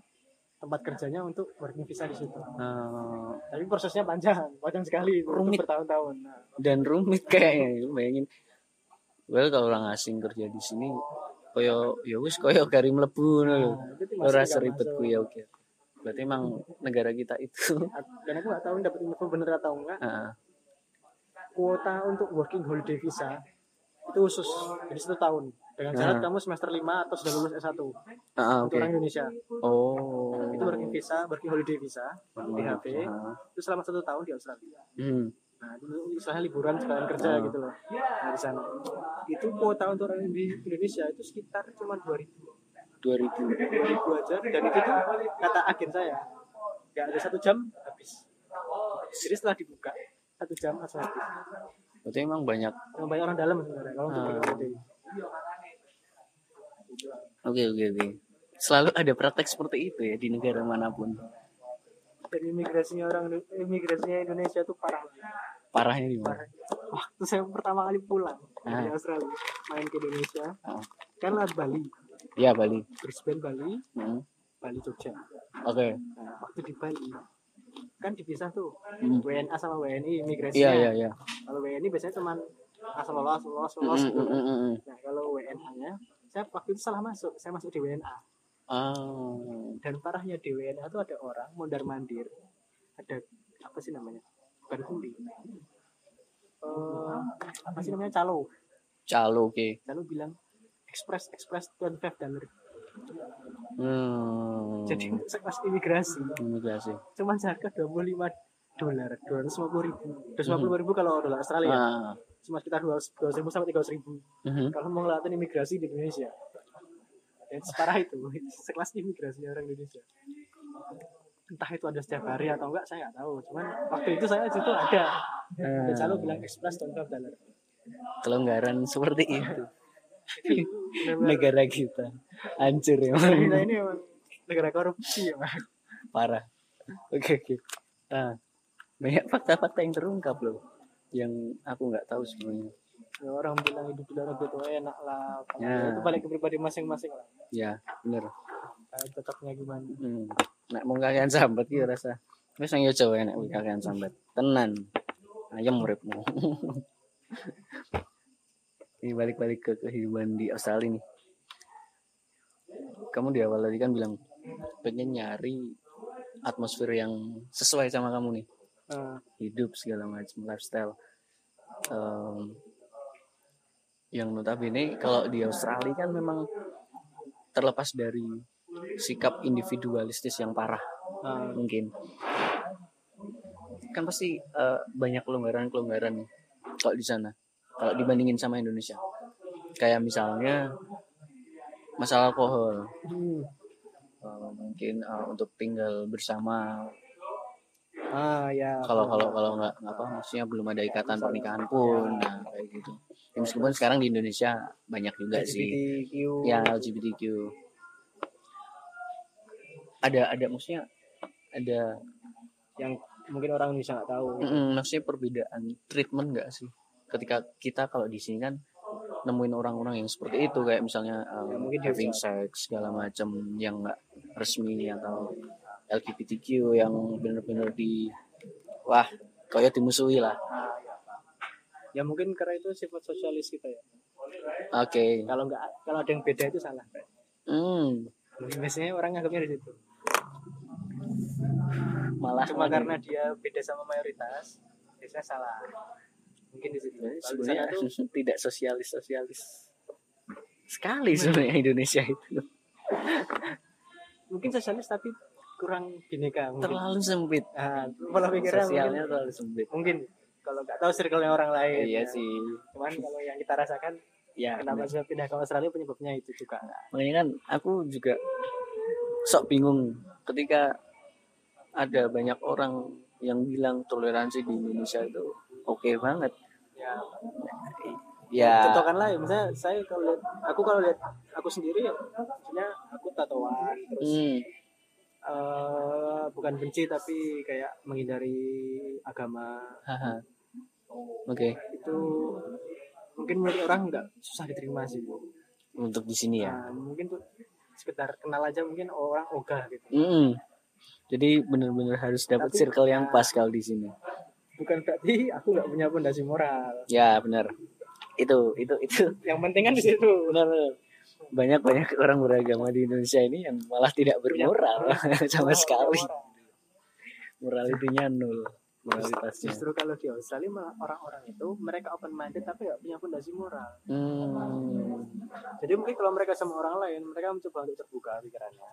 tempat kerjanya untuk working visa di situ. Ah. Tapi prosesnya panjang, panjang sekali, Rumit. bertahun-tahun. Nah, dan rumit kayaknya Lu bayangin well kalau orang asing kerja di sini koyo ya wis koyo gari mlebu ngono lho nah, ora seribet masuk. ku ya oke berarti emang negara kita itu Dan aku nggak tahu dapat info bener atau enggak. ah, Kuota untuk working holiday visa itu khusus, jadi satu tahun. Dengan syarat Ah. kamu semester 5 atau sudah lulus S1 ah, untuk oke orang Indonesia. oh Itu working visa, working holiday visa, BHP. Ah. Itu selama satu tahun di Australia. hmm. Nah, itu istilahnya liburan sekalian kerja Ah. gitu loh. Nah, di sana. Itu kuota untuk orang di Indonesia itu sekitar cuma 2000. 2000 2000 aja dan itu tuh kata agen saya nggak ada satu jam habis. Jadi setelah dibuka satu jam langsung habis. berarti emang banyak Yang banyak orang dalam sebenarnya kalau untuk Ah. oke oke oke selalu ada praktek seperti itu ya di negara mana pun Dan imigrasinya orang imigrasinya Indonesia tuh parah. parahnya di mana parah. Waktu saya pertama kali pulang dari Ah. Australia main ke Indonesia, Ah. kan lewat Bali, ya Bali Brisbane Bali, Hmm. Bali Jogja. oke Nah, waktu di Bali kan dipisah tuh Hmm. WNA sama WNI imigrasinya. iya iya iya Kalau WNI biasanya cuma asal lolos, lolos, lolos. Mm, gitu. mm, mm, mm. Nah kalau WNA-nya, saya waktu itu salah masuk, saya masuk di WNA. ah Dan parahnya di WNA itu ada orang mondar mandir, ada apa sih namanya? Bukan kuli. Eh, apa sih namanya calo? calo oke Lalu bilang express express 25 dollar. hmm. Jadi sekelas imigrasi. Imigrasi. Cuma harga 25 dolar, 250 ribu, 250 ribu kalau dolar Australia. ah. Cuma sekitar 200 ribu sampai 300 ribu. mhm. kalau mau ngeliatin imigrasi di Indonesia. Dan separah itu *laughs* sekelas imigrasi orang Indonesia. Entah itu ada setiap hari atau enggak saya nggak tahu. Cuman waktu itu saya situ ada. Dan selalu bilang express don't have dollar kelonggaran seperti itu negara kita. Hancur ya kita ini emang negara korupsi ya Mas. parah. Oke oke. Ah banyak fakta-fakta yang terungkap loh yang aku nggak tahu sebenarnya. Ya, orang bilang hidup di luar negeri itu enak lah. Ya. itu balik ke pribadi masing-masing lah. Ya bener. Kayak cocoknya gimana? Hmm. nek mau kalian sambat ya rasa. Wis nang yo nek mau kalian sambat. Tenan. Ayam uripmu *laughs* ini balik-balik ke kehidupan di Australia nih. Kamu di awal tadi kan bilang pengen nyari atmosfer yang sesuai sama kamu nih. Eh, hidup segala macam lifestyle. Em, yang notabene kalau di Australia kan memang terlepas dari sikap individualistis yang parah eh, mungkin. Kan pasti eh, banyak kelonggaran-kelonggaran kalau di sana kalau dibandingin sama Indonesia. Kayak misalnya masalah alkohol. Hmm. Eh, mungkin eh, untuk tinggal bersama. Ah ya. Kalau kalau kalau nggak apa maksudnya belum ada ikatan pernikahan pun nah kayak gitu. Ya, meskipun sekarang di Indonesia banyak juga sih. LGBTQ ya LGBTQ ada ada maksudnya ada yang mungkin orang bisa nggak tahu. Mm, maksudnya perbedaan treatment nggak sih ketika kita kalau di sini kan nemuin orang-orang yang seperti itu kayak misalnya um, Ya, mungkin having sex segala macam yang nggak resmi atau LGBTQ yang bener-bener di wah kayak dimusuhi lah. Ya mungkin karena itu sifat sosialis kita ya. Oke. Kalau nggak kalau ada yang beda itu salah. Hmm. Biasanya orang nganggapnya di situ. Malah cuma lagi- karena dia beda sama mayoritas biasanya salah mungkin di situ. Sebenarnya tuh *laughs* tidak sosialis sosialis sekali sebenarnya *laughs* Indonesia itu. Mungkin sosialis tapi kurang bineka mungkin. terlalu sempit. Ah, pola pikirnya sosialnya mungkin, terlalu sempit. Mungkin. Kalau nggak tahu circle orang lain. Iya ya. sih. Cuman kalau yang kita rasakan ya kenapa benar. saya pindah ke Australia penyebabnya itu juga? Makanya kan aku juga sok bingung ketika ada banyak orang yang bilang toleransi di Indonesia itu oke banget ya. Ya. Contohkan lah ya. Misalnya saya kalau lihat aku kalau lihat aku sendiri ya maksudnya aku tatoan terus hmm, eh, bukan benci tapi kayak menghindari agama. Oke. Itu mungkin menurut orang nggak susah diterima sih untuk di sini ya? Nah, mungkin tuh sekedar kenal aja mungkin orang ogah gitu. Mm-mm. jadi benar-benar harus dapat Tapi- circle yang pas kalau di sini bukan berarti aku nggak punya pondasi moral. Ya benar. Itu itu itu. Yang penting kan di situ. Benar. Banyak banyak orang beragama di Indonesia ini yang malah tidak bermoral *laughs* sama sekali. moral. moralitinya nol moralitasnya. Justru kalau di Australia malah orang-orang itu mereka open minded tapi nggak punya pondasi moral. Hmm. jadi mungkin kalau mereka sama orang lain mereka mencoba untuk terbuka pikirannya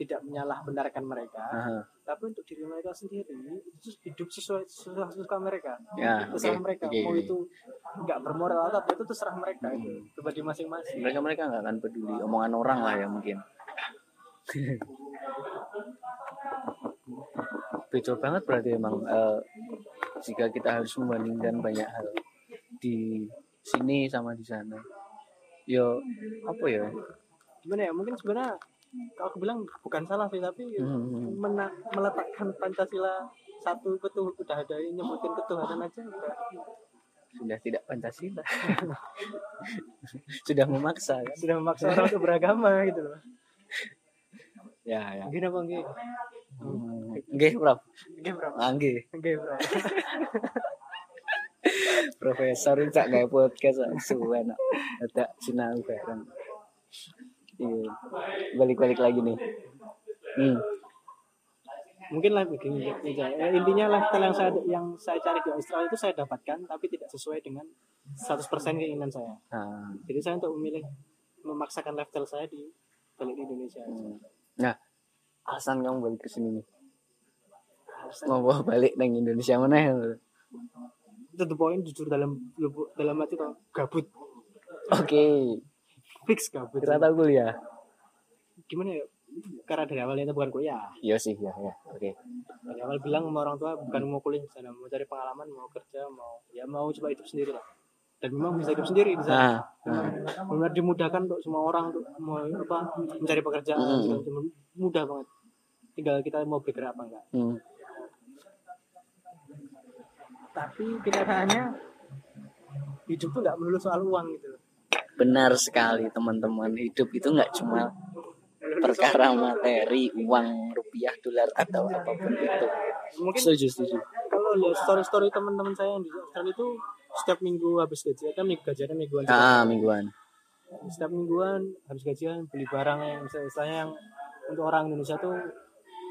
tidak menyalah benarkan mereka Aha. tapi untuk diri mereka sendiri itu hidup sesuai sesuai suka mereka ya terserah mereka oke, mau itu nggak bermoral atau apa itu terserah mereka itu pribadi masing-masing. Mereka mereka nggak akan peduli omongan orang lah ya mungkin. *laughs* Beda banget berarti emang eh, jika kita harus membandingkan banyak hal di sini sama di sana yo apa ya? Gimana ya mungkin sebenarnya kalau aku bilang bukan salah sih tapi Hmm. mena- meletakkan Pancasila satu ketuh udah ada nyebutin ketuhanan aja udah sudah tidak pancasila *laughs* sudah memaksa kan sudah memaksa orang untuk beragama gitu loh ya ya gini apa enggak Hmm. Nggih, Prof. enggak bro Ah, nggih. bro *laughs* Profesor itu tak kayak podcast suwe nak. Ada sinau bareng. Iya. Balik-balik lagi nih. Hmm. mungkin lah begini aja. Ya, intinya lifestyle yang saya yang saya cari di Australia itu saya dapatkan tapi tidak sesuai dengan 100% keinginan saya Nah, jadi saya untuk memilih memaksakan lifestyle saya di balik di Indonesia hmm. nah, alasan kamu balik ke sini nih. Mau bawa balik nang Indonesia mana ya? itu the point jujur dalam dalam hati tuh gabut Oke, fix gabut kira tahu kuliah. gimana ya karena dari awalnya itu bukan kuliah Iya sih, ya, ya. Oke. dari awal bilang sama orang tua bukan mau kuliah di sana mau cari pengalaman mau kerja mau ya mau coba hidup sendiri lah dan memang bisa hidup sendiri di sana Nah, nah. benar dimudahkan untuk semua orang untuk mau apa mencari pekerjaan Hmm. macam. mudah banget tinggal kita mau bergerak apa enggak Hmm. tapi kenyataannya hidup tuh nggak melulu soal uang gitu loh. Benar sekali teman-teman. Hidup itu nggak cuma perkara materi, uang, rupiah, dolar atau apa pun itu. mungkin Setuju, setuju. kalau lihat story-story teman-teman saya yang di Australia itu setiap minggu habis gajian kan minggu gajiannya mingguan juga. Ah, mingguan. setiap mingguan habis gajian beli barang yang misalnya, istilahnya yang untuk orang Indonesia tuh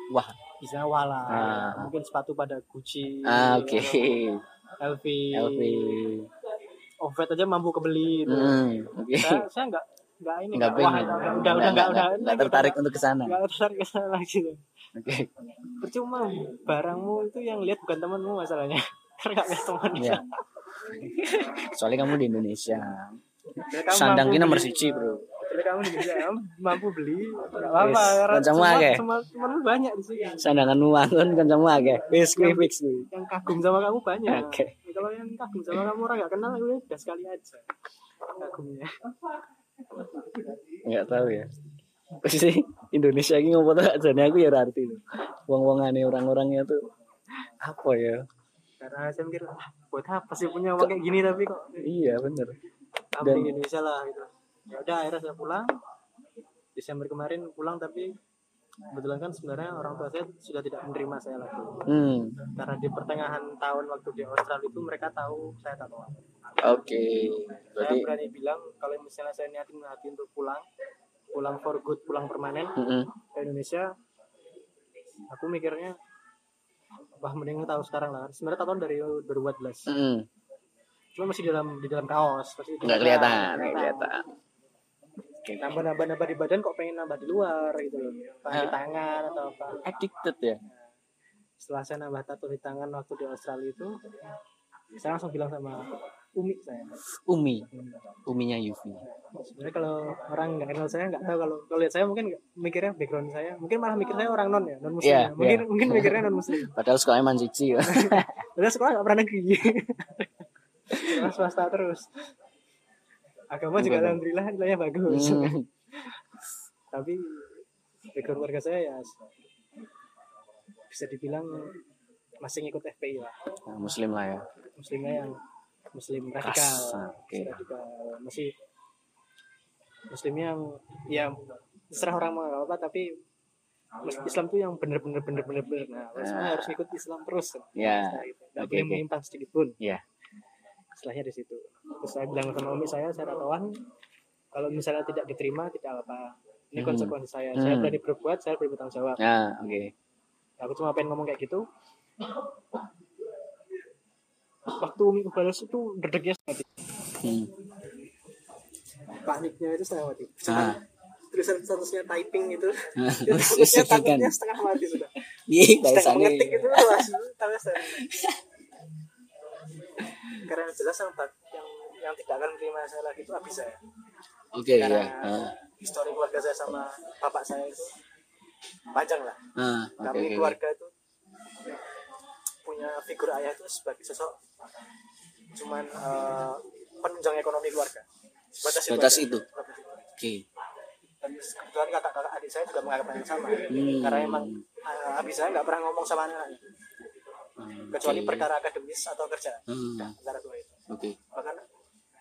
Wah. istilahnya wala Ah. mungkin sepatu pada Gucci Ah, oke. *laughs* LV LV. Ovet aja mampu kebeli gitu. Hmm, oke. saya saya nggak nggak ini Nggak nggak wah pengen. udah udah nggak udah nggak tertarik untuk ke sana. nggak tertarik ke sana lagi *laughs* tuh. Oke. percuma barangmu itu yang lihat bukan temanmu masalahnya *laughs* karena nggak teman Iya. Soalnya kamu di Indonesia. Sandang ini nomor siji, Bro. Jadi kamu di Indonesia mampu beli nggak karena kancamu akeh. temanmu banyak di sini Sandanganmu wangun kancamu akeh. Wis kuwi fix kuwi. yang kagum sama kamu banyak Oke. Kalau yang kagum sama kamu orang nggak kenal ya udah sekali aja kagumnya Enggak tahu ya. Sih Indonesia ini ngopo tuh jane aku ya arti. Wong-wongane orang-orangnya tuh apa ya? karena saya mikir ah, buat apa sih punya uang kayak gini tapi kok Iya, bener. Dan- di Indonesia lah gitu ya udah akhirnya saya pulang Desember kemarin pulang tapi kebetulan kan sebenarnya orang tua saya sudah tidak menerima saya lagi Hmm. karena di pertengahan tahun waktu di Australia itu mereka tahu saya tatoan Oke. saya Berarti berani bilang kalau misalnya saya niatin hati untuk pulang pulang for good pulang permanen Mm-mm. ke Indonesia aku mikirnya wah mending tahu sekarang lah sebenarnya tatoan dari 2014 Mm-mm. cuma masih di dalam di dalam kaos masih Nggak kelihatan, nggak kelihatan. Oke. nambah nambah nambah di badan kok pengen nambah di luar gitu loh Entah di Ah. tangan atau apa Addicted ya. setelah saya nambah tato di tangan waktu di Australia itu saya langsung bilang sama Umi saya Umi. Uminya Yufi. sebenarnya kalau orang nggak kenal saya nggak tahu kalau kalau lihat saya mungkin mikirnya background saya mungkin malah mikir saya orang non ya non muslim Iya, ya. mungkin iya. mungkin mikirnya non muslim *laughs* Padahal sekolahnya Manjici ya. *laughs* padahal sekolah nggak pernah negeri *laughs* sekolah swasta terus agama juga alhamdulillah nilainya bagus Hmm. *laughs* tapi background keluarga saya ya bisa dibilang masih ngikut FPI lah Nah, muslim lah ya. muslimnya yang muslim radikal radikal masih muslimnya yang ya terserah orang mau apa tapi Islam tuh yang bener-bener bener-bener bener nah semua Ah. harus ikut Islam terus Ya. Nah, gitu. Oke, boleh oke. menyimpang sedikit pun Iya. Setelahnya di situ. Terus saya bilang sama umi saya saya tatoan kalau misalnya tidak diterima tidak apa ini Hmm. konsekuensi saya. Saya Hmm. berani berbuat saya berani bertanggung jawab. Nah, oke. aku cuma pengen ngomong kayak gitu. Waktu umi balas itu setengah mati Hmm. paniknya itu setengah mati. Ah. tulisan statusnya typing itu. *laughs* Wis, takutnya setengah mati sudah. Iya, bahasanya. mengetik itu langsung tahu *laughs* saya karena jelas yang yang yang tidak akan menerima saya lagi itu habis saya Oke, ya. karena Ah. histori keluarga saya sama bapak saya itu panjang lah Ah, oke, kami oke. keluarga itu punya figur ayah itu sebagai sosok cuman eh, penunjang ekonomi keluarga Sebatas aja. itu. Oke. dan kebetulan kakak-kakak adik saya juga menganggap yang sama Hmm. karena emang uh, abis saya nggak pernah ngomong sama anak Hmm, kecuali oke. perkara akademis atau kerja Hmm, Nah, antara dua itu Oke. bahkan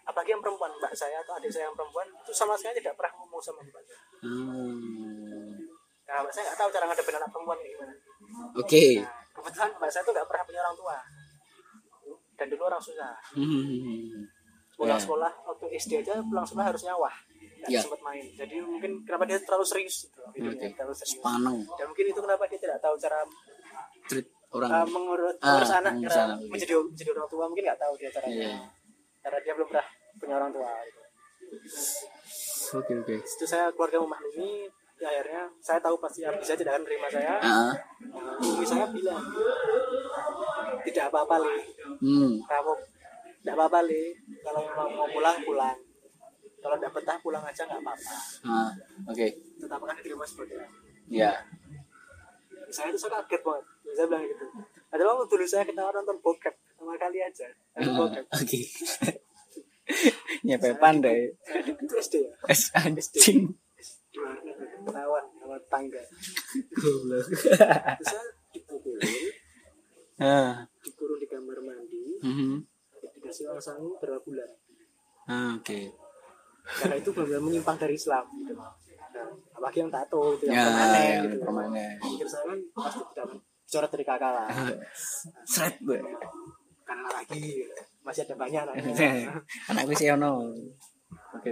apalagi yang perempuan mbak saya atau adik saya yang perempuan itu sama sekali tidak pernah ngomong sama mbak saya Hmm. nah mbak saya nggak tahu cara ngadepin anak perempuan kayak gimana Oke. nah, kebetulan mbak saya tuh nggak pernah punya orang tua dan dulu orang susah Hmm. pulang Ya. sekolah waktu SD aja pulang sekolah harus nyawah nggak Ya. sempat main jadi mungkin kenapa dia terlalu serius gitu, hidupnya, Oke. terlalu serius Paneng. dan mungkin itu kenapa dia tidak tahu cara Treat uh, orang. mengurus, Ah, mengurus anak mengurus karena anak, oke. menjadi menjadi orang tua mungkin nggak tahu dia caranya Iya. karena dia belum pernah punya orang tua gitu. Oke, oke. itu saya keluarga memaklumi ya, akhirnya saya tahu pasti Abi saya tidak akan menerima saya Ah. Nah, saya bilang tidak apa-apa li Hmm. kamu tidak apa-apa li kalau memang mau pulang pulang kalau tidak betah pulang aja nggak apa-apa Ah. Oke. tetap akan diterima seperti itu Ya. saya itu saya kaget banget saya bilang gitu ada waktu dulu saya ketawa nonton bokep sama kali aja Ah, bokep Oke. *laughs* Nyepe pandai. itu SD ya Es anjing. ketahuan sama tangga Goblok. saya dipukulin Ah. dikurung di kamar mandi Mhm. dikasih uang sangu berapa bulan Ah, Oke. karena itu benar-benar menyimpang dari Islam gitu. nah, apalagi yang tato itu yang Ya, permanen gitu permanen. pikir saya kan pasti tidak coret dari kakak lah. Seret gue. karena lagi masih ada banyak anaknya *laughs* Anakku sih ono. Oke.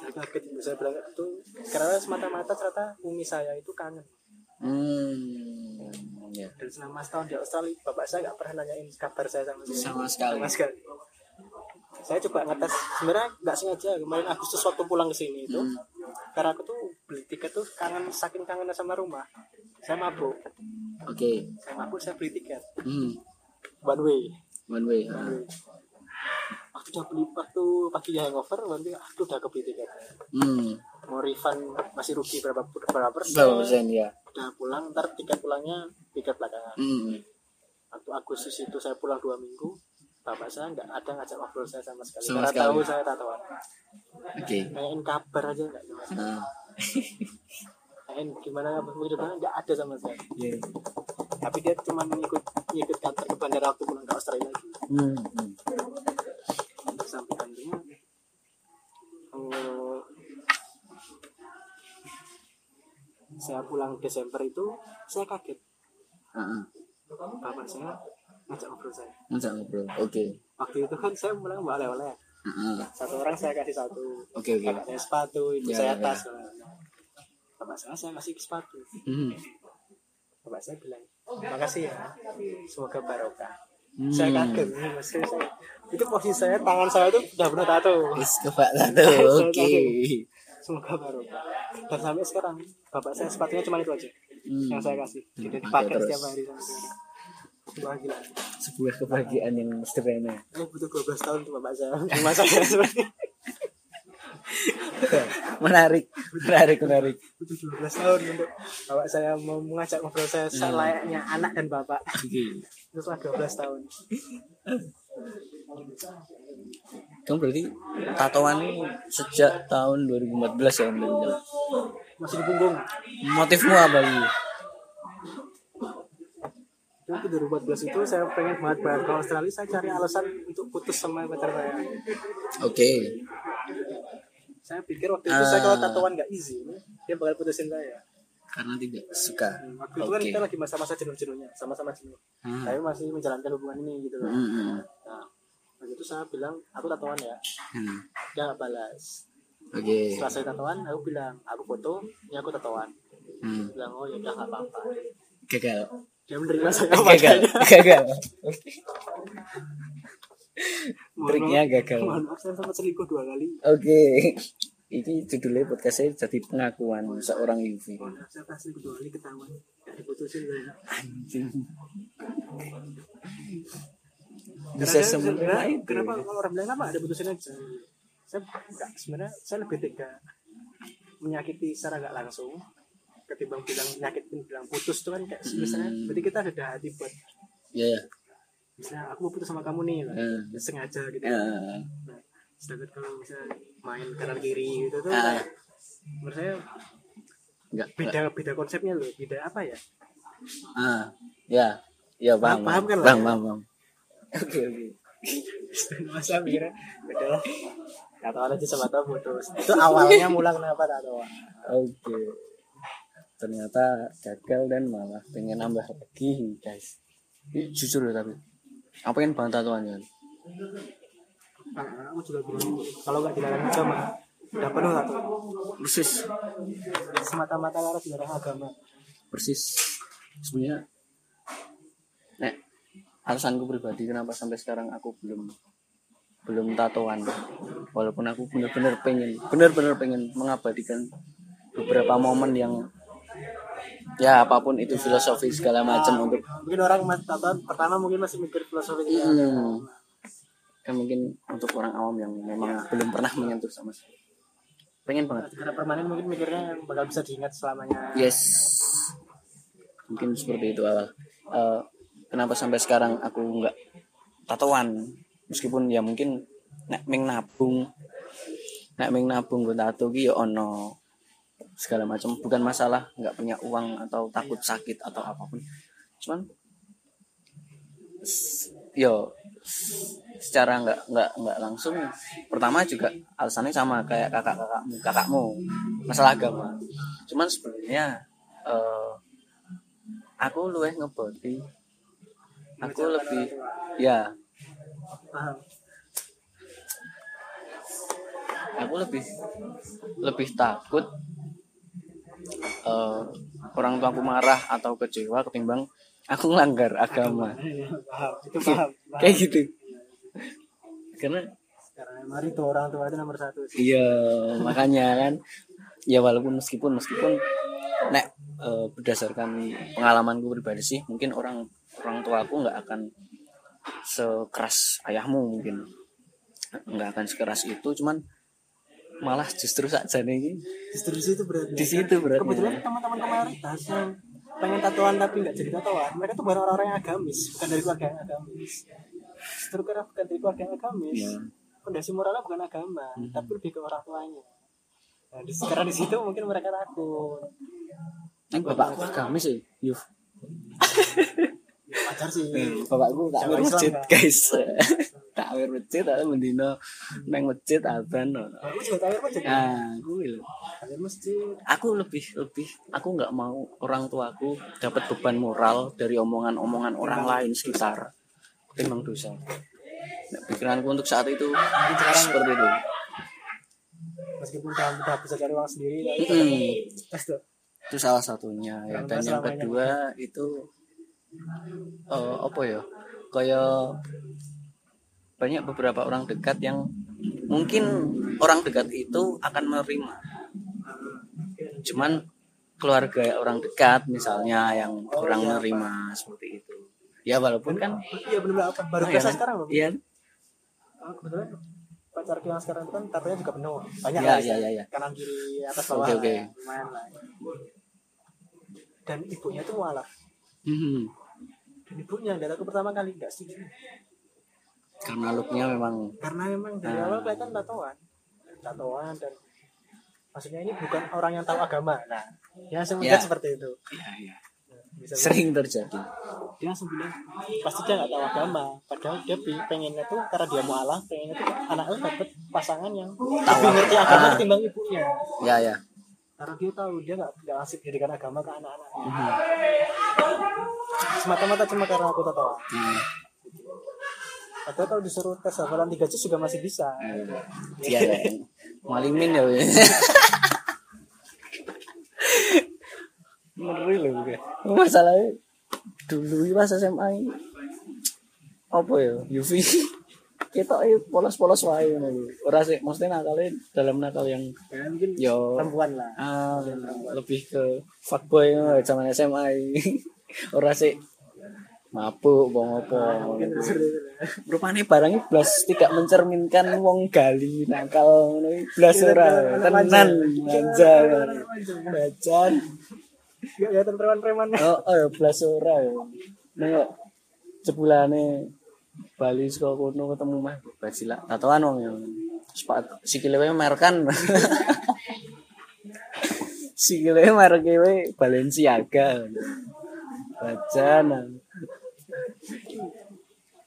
saya kaget saya bilang itu karena semata-mata ternyata umi saya itu kangen. Hmm ya. Dan selama setahun di Australia bapak saya nggak pernah nanyain kabar saya sama sekali. Sama sekali. Sama sekali. Saya coba ngetes. Sebenarnya nggak sengaja. Kemarin Agustus waktu pulang ke sini itu Hmm. karena aku tuh beli tiket tuh kangen saking kangennya sama rumah. Saya mabuk oke. Saya mabuk saya beli tiket. Hmm. One way. One way one ah. way. Waktu udah beli waktu paginya hangover way aku udah kebeli tiket. Hmm. Mau refund masih rugi berapa berapa persen? Berapa persen ya udah pulang ntar tiket pulangnya tiket belakangan. Hmm. Waktu Agustus itu saya pulang dua minggu bapak saya nggak ada ngajak ngobrol saya sama sekali. Sama karena sekali. tahu saya tatoan oke. Nanyain kabar aja nggak sama sekali. ah nanyain gimana di depan nggak ada sama sekali. Ya tapi dia cuma ngikut ngikut kantor ke bandara waktu pulang ke Australia. Lagi hmm hmm. sampai akhirnya eh, saya pulang Desember itu saya kaget. Ah ah. bapak saya ngajak ngobrol saya. Ngajak ngobrol oke. Waktu itu kan saya pulang bawa oleh-oleh. Ah ah. satu orang saya kasih satu. Oke oke. Bapak saya sepatu ibu Ya, saya ya. tas bapak saya saya kasih sepatu. Hmm. Bapak saya bilang makasih ya semoga barokah. Hmm. saya kaget nih, mas saya itu posisi saya tangan saya tuh udah benar tato. Kebak satu *laughs* Saya oke. Semoga barokah. Dan sampai sekarang bapak saya sepatunya cuma itu aja Hmm. yang saya kasih. Jadi Pakai dipakai terus. setiap hari. Sebuah kebahagiaan yang sederhana. Ini butuh 12 tahun tuh bapak saya. Cuma saya seperti *laughs* menarik menarik menarik. Butuh 12 tahun untuk bapak saya mau mengajak ngobrol saya selayaknya anak dan bapak. Itu setelah 12 tahun. Kamu berarti tatoan ini sejak tahun 2014 ya Om masih di punggung. Motifmu apa sih itu 2014 itu saya pengen banget banget ke Australia. Saya cari alasan untuk putus sama pacar saya. Oke saya pikir waktu itu saya kalau tatoan nggak easy dia bakal putusin saya. Karena tidak suka. Waktu itu kan kita lagi masa-masa jenuh-jenuhnya sama-sama jenuh. Hmm. tapi masih menjalankan hubungan ini gitu loh. Hmm, hmm, nah waktu itu saya bilang aku tatoan ya. Hmm. dia balas. Oke. Setelah saya tatoan aku bilang aku foto ini aku tatoan. Hmm. Dia bilang oh ya udah nggak apa-apa. Gagal. Dia menerima saya gagal. *laughs* gagal *laughs* *laughs* triknya gagal. Mohon maaf saya sempat selingkuh dua kali. Oke. Ini judulnya podcast saya jadi pengakuan seorang Yufi. Mohon maaf, saya pasti kedua kali ketahuan. Nggak diputusin saya. Anjing. Bisa sebenarnya itu kenapa kalau orang bilang apa? Ada putusin aja. Saya enggak sebenarnya saya lebih tega menyakiti secara nggak langsung. Ketimbang bilang nyakitin bilang putus itu kan kayak Hmm. berarti kita sudah hati buat ya ya misalnya aku mau putus sama kamu nih lah. Hmm. sengaja gitu Ya. nah, sedangkan kalau misalnya main kanan kiri gitu tuh kayak menurut saya enggak beda beda konsepnya loh beda apa ya ah ya ya paham Paham kan ya? paham paham oke oke masa mikirnya beda lah kata aja sama tahu putus itu awalnya mula kenapa tak tahu Oke. Ternyata gagal dan malah pengen nambah lagi, guys. Jujur ya tapi. Apa yang banget tatoan kan? Aku juga bilang kalau nggak dilarang agama udah penuh satu Persis. semata-mata karena dilarang agama Persis. Sebenarnya Nek, alasanku pribadi kenapa sampai sekarang aku belum belum tatoan walaupun aku bener-bener pengen bener-bener pengen mengabadikan beberapa momen yang ya apa pun itu filosofi segala macam untuk mungkin orang mas tatoan pertama mungkin masih mikir filosofi. Hmm. kan mungkin untuk orang awam yang memang belum pernah menyentuh sama sekali. Pengen banget. Karena permanen mungkin mikirnya bakal bisa diingat selamanya. Yes. Mungkin seperti itu awal Eh, kenapa sampai sekarang aku nggak tatoan? Meskipun ya mungkin nek ming nabung nek ming nabung gue tato ki ya ono segala macam. Bukan masalah nggak punya uang atau takut sakit atau apa pun. Cuman yo secara nggak nggak nggak langsung pertama juga alasannya sama kayak kakak kakakmu kakakmu masalah agama. Cuman sebenarnya eh, aku luweh ngebody aku lebih ya. Aku lebih lebih takut eh, orang tua aku marah atau kecewa ketimbang aku ngelanggar agama. Paham itu paham, paham. *laughs* kayak gitu. Karena karena mari tuh orang tua itu nomor satu sih. Iya makanya kan. Ya walaupun meskipun meskipun nek eh, berdasarkan pengalamanku pribadi sih mungkin orang orang tua aku nggak akan sekeras ayahmu mungkin. Nggak akan sekeras itu cuman malah justru saja nih justru di situ berarti. Di situ berarti kebetulan teman-teman mayoritas yang pengen tatoan tapi nggak jadi tatoan mereka tuh bukan orang-orang yang agamis bukan dari keluarga yang agamis. Justru karena bukan dari keluarga yang agamis Iya. fondasi moralnya bukan agama tapi lebih ke orang tuanya. Nah, di, karena di situ mungkin mereka takut. Ini bapakku agamis sih Yuf *laughs* pacar sih. Bapakku tak Islam masjid guys. *laughs* Tak masjid tapi mendino neng masjid adan aku juga tahu apa jadi ah gue ada masjid. Aku lebih lebih aku nggak mau orang tuaku dapat beban moral dari omongan-omongan orang lain sekitar ketimbang dosa. Nah, pikiranku untuk saat itu sekarang seperti itu. Meskipun kamu udah bisa cari uang sendiri tapi Mm. tuh itu salah satunya. Ya dan yang kedua itu eh, apa ya? Kayak banyak beberapa orang dekat yang mungkin orang dekat itu akan menerima. Cuman keluarga orang dekat misalnya yang kurang menerima seperti itu. Ya walaupun kan iya benar apa? Baru Oh, iya kan? sekarang loh iya. Ah, kebetulan pacarku yang sekarang itu kan tatonya juga penuh. Banyak Iya, lah iya, iya, iya. kanan kiri atas bawah. Lah, oke. lumayan lah. Dan ibunya tuh mualaf. Mhm. Dan ibunya dari aku pertama kali nggak setuju karena looknya memang karena memang dari Ah. awal kelihatan tatoan. Tatoan dan maksudnya ini bukan orang yang tahu agama. Nah langsung melihat Ya. seperti itu. Ya, ya, bisa sering terjadi. Dia langsung bilang pasti dia nggak tahu agama. Padahal dia pengennya tuh karena dia mualaf pengennya tuh anaknya dapat pasangan yang lebih ngerti agama Ah. ketimbang ibunya. Ya ya karena dia tahu dia nggak nggak ngasih pendidikan agama ke anak-anaknya Mhm. semata-mata cuma karena aku tahu Hmm. padahal kalau disuruh tes hafalan tiga juz juga masih bisa Iya, ya. Malimin ya. *laughs* Ngeri loh gue. Masalahnya dulu pas SMA apa ya? Yuvi kita eh polos-polos wae. Ngono. Ora sih maksudnya nakalnya dalam nakal yang ya, mungkin yo perempuan lah. ah, lebih ke fuckboy ngono zaman SMA. *laughs* Ora sih. Mabuk apa. seperti itu lah. rupanya barangnya blas tidak mencerminkan wong gali nakal ngono blas ora. tenan manja bacan Nggak kelihatan preman-preman. Oh oh ya blas ora ya nek jebulane Bali saka kono ketemu mah bajila tatoan wong ya. Sepatu sikile wae merkan *laughs* sikile merek wae Balenciaga. Bacan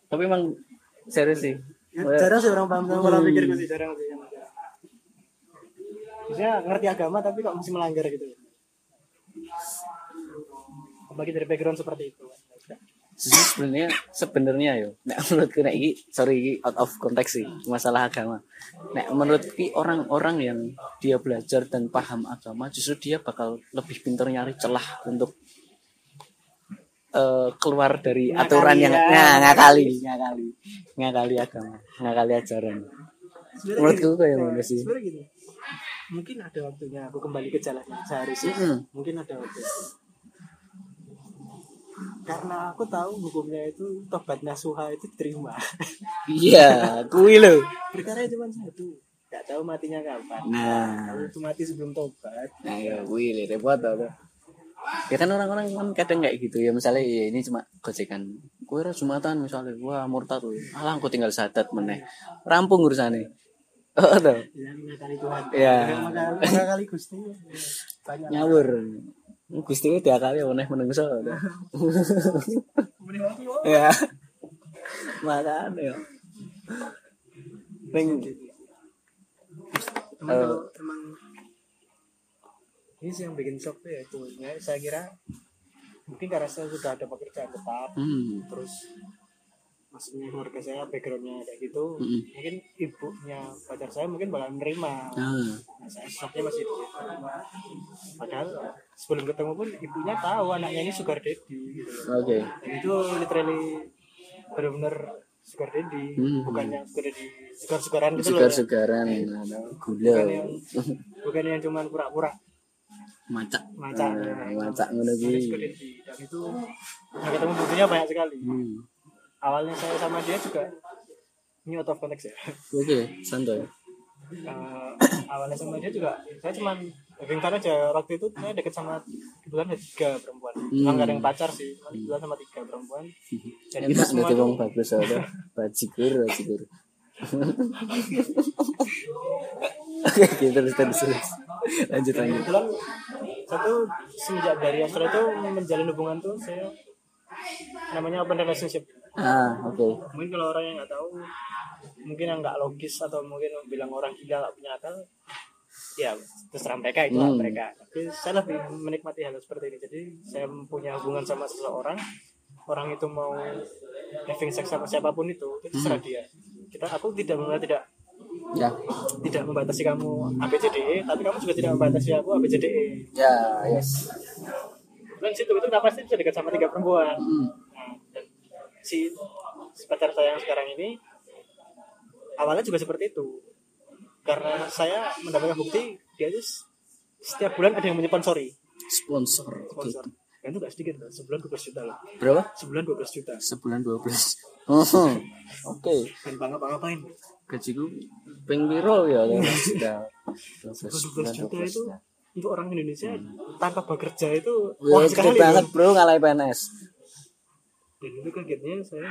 tapi emang serius sih. Ya, jarang sih orang paham sama pola pikirku sih jarang sih. Biasanya ngerti agama tapi kok masih melanggar gitu. Bagi dari background seperti itu Jadi sebenarnya sebenarnya yo. Nek menurutku nek iki sorry iki out of konteks sih masalah agama. Nek menurutku orang-orang yang dia belajar dan paham agama justru dia bakal lebih pintar nyari celah untuk eh, keluar dari Ngakali aturan yang ya. nah, ngakali ngakali. Ngakali agama ngakali ajaran. Sebenarnya Menurutku gini, kayak eh, mana sih? gini mungkin ada waktunya aku kembali ke jalan yang seharusnya Mm-mm. mungkin ada waktu karena aku tahu hukumnya itu tobat nasuha itu diterima iya kui lo perkara cuma satu nggak tahu matinya kapan nah kalau itu mati sebelum tobat Nah ya wih li, repot tuh. Ya kan orang-orang kan kadang kayak gitu ya misalnya ya ini cuma gojekan. Kue jumatan misalnya wah murtad tuh. Alah aku tinggal sadat meneh. Rampung urusannya. Oh tuh. ya mengakali Tuhan Ya. mengakali Gusti *laughs* banyak Nyawur. Gusti tiap kali meneh menungso. *laughs* ya. Makanya ya. Ning Emang Eh. kalau emang ini sih yang bikin shock tuh ya itu ya, saya kira mungkin karena saya sudah ada pekerjaan tetap hmm. terus maksudnya keluarga saya backgroundnya kayak gitu Mm-mm. mungkin ibunya pacar saya mungkin bakal menerima Ah, Nah, saya shocknya masih itu padahal sebelum ketemu pun ibunya tahu anaknya ini sugar daddy gitu oke. Dan itu literally benar-benar sugar daddy Hmm. bukan yang sugar daddy sugar sugaran gitu loh Segar-segaran, ada gula, bukan yang bukan yang cuma pura-pura macak. macam Ah, macak ngono kuwi. sugar dan itu nah, ketemu buktinya banyak sekali Hmm. Awalnya saya sama dia juga ini out of context ya Oke, santai. Eh, awalnya sama dia juga saya cuman ringkan aja waktu itu saya deket sama kebetulan ada tiga perempuan Hmm. emang gak ada yang pacar sih cuman kebetulan sama tiga perempuan *laughs* dan itu Enak semua tuh bagus ada. Bajigur, bajigur. *laughs* Oke, oke, terus terus terus. Lanjut lanjut. kebetulan satu semenjak dari Australia itu menjalin hubungan tuh saya namanya open relationship Ah, oke. mungkin kalau orang yang nggak tahu mungkin yang nggak logis atau mungkin bilang orang gila nggak punya akal ya terserah mereka itu Hmm. mereka tapi saya lebih menikmati hal seperti ini jadi saya punya hubungan sama seseorang orang itu mau having sex sama siapa pun itu itu terserah dia kita aku tidak tidak Ya, tidak membatasi kamu ABCDE tapi kamu juga tidak membatasi aku ABCDE ya, yes. dan situ itu nggak pasti bisa dekat sama tiga perempuan Hmm. Si, pacar saya yang sekarang ini awalnya juga seperti itu karena saya mendapatkan bukti dia itu setiap bulan ada yang menyponsori Sponsor. Sponsor dan itu gak sedikit loh sebulan 12 juta loh Berapa? sebulan 12 juta Sebulan 12. *laughs* Oh, Oke. dan bangga bangga ngapain Gajiku ping piro ya *laughs* sudah 12 juta itu untuk orang Indonesia tanpa bekerja itu Wah, sekali banget loh. bro ngalahin PNS. Dan itu kagetnya saya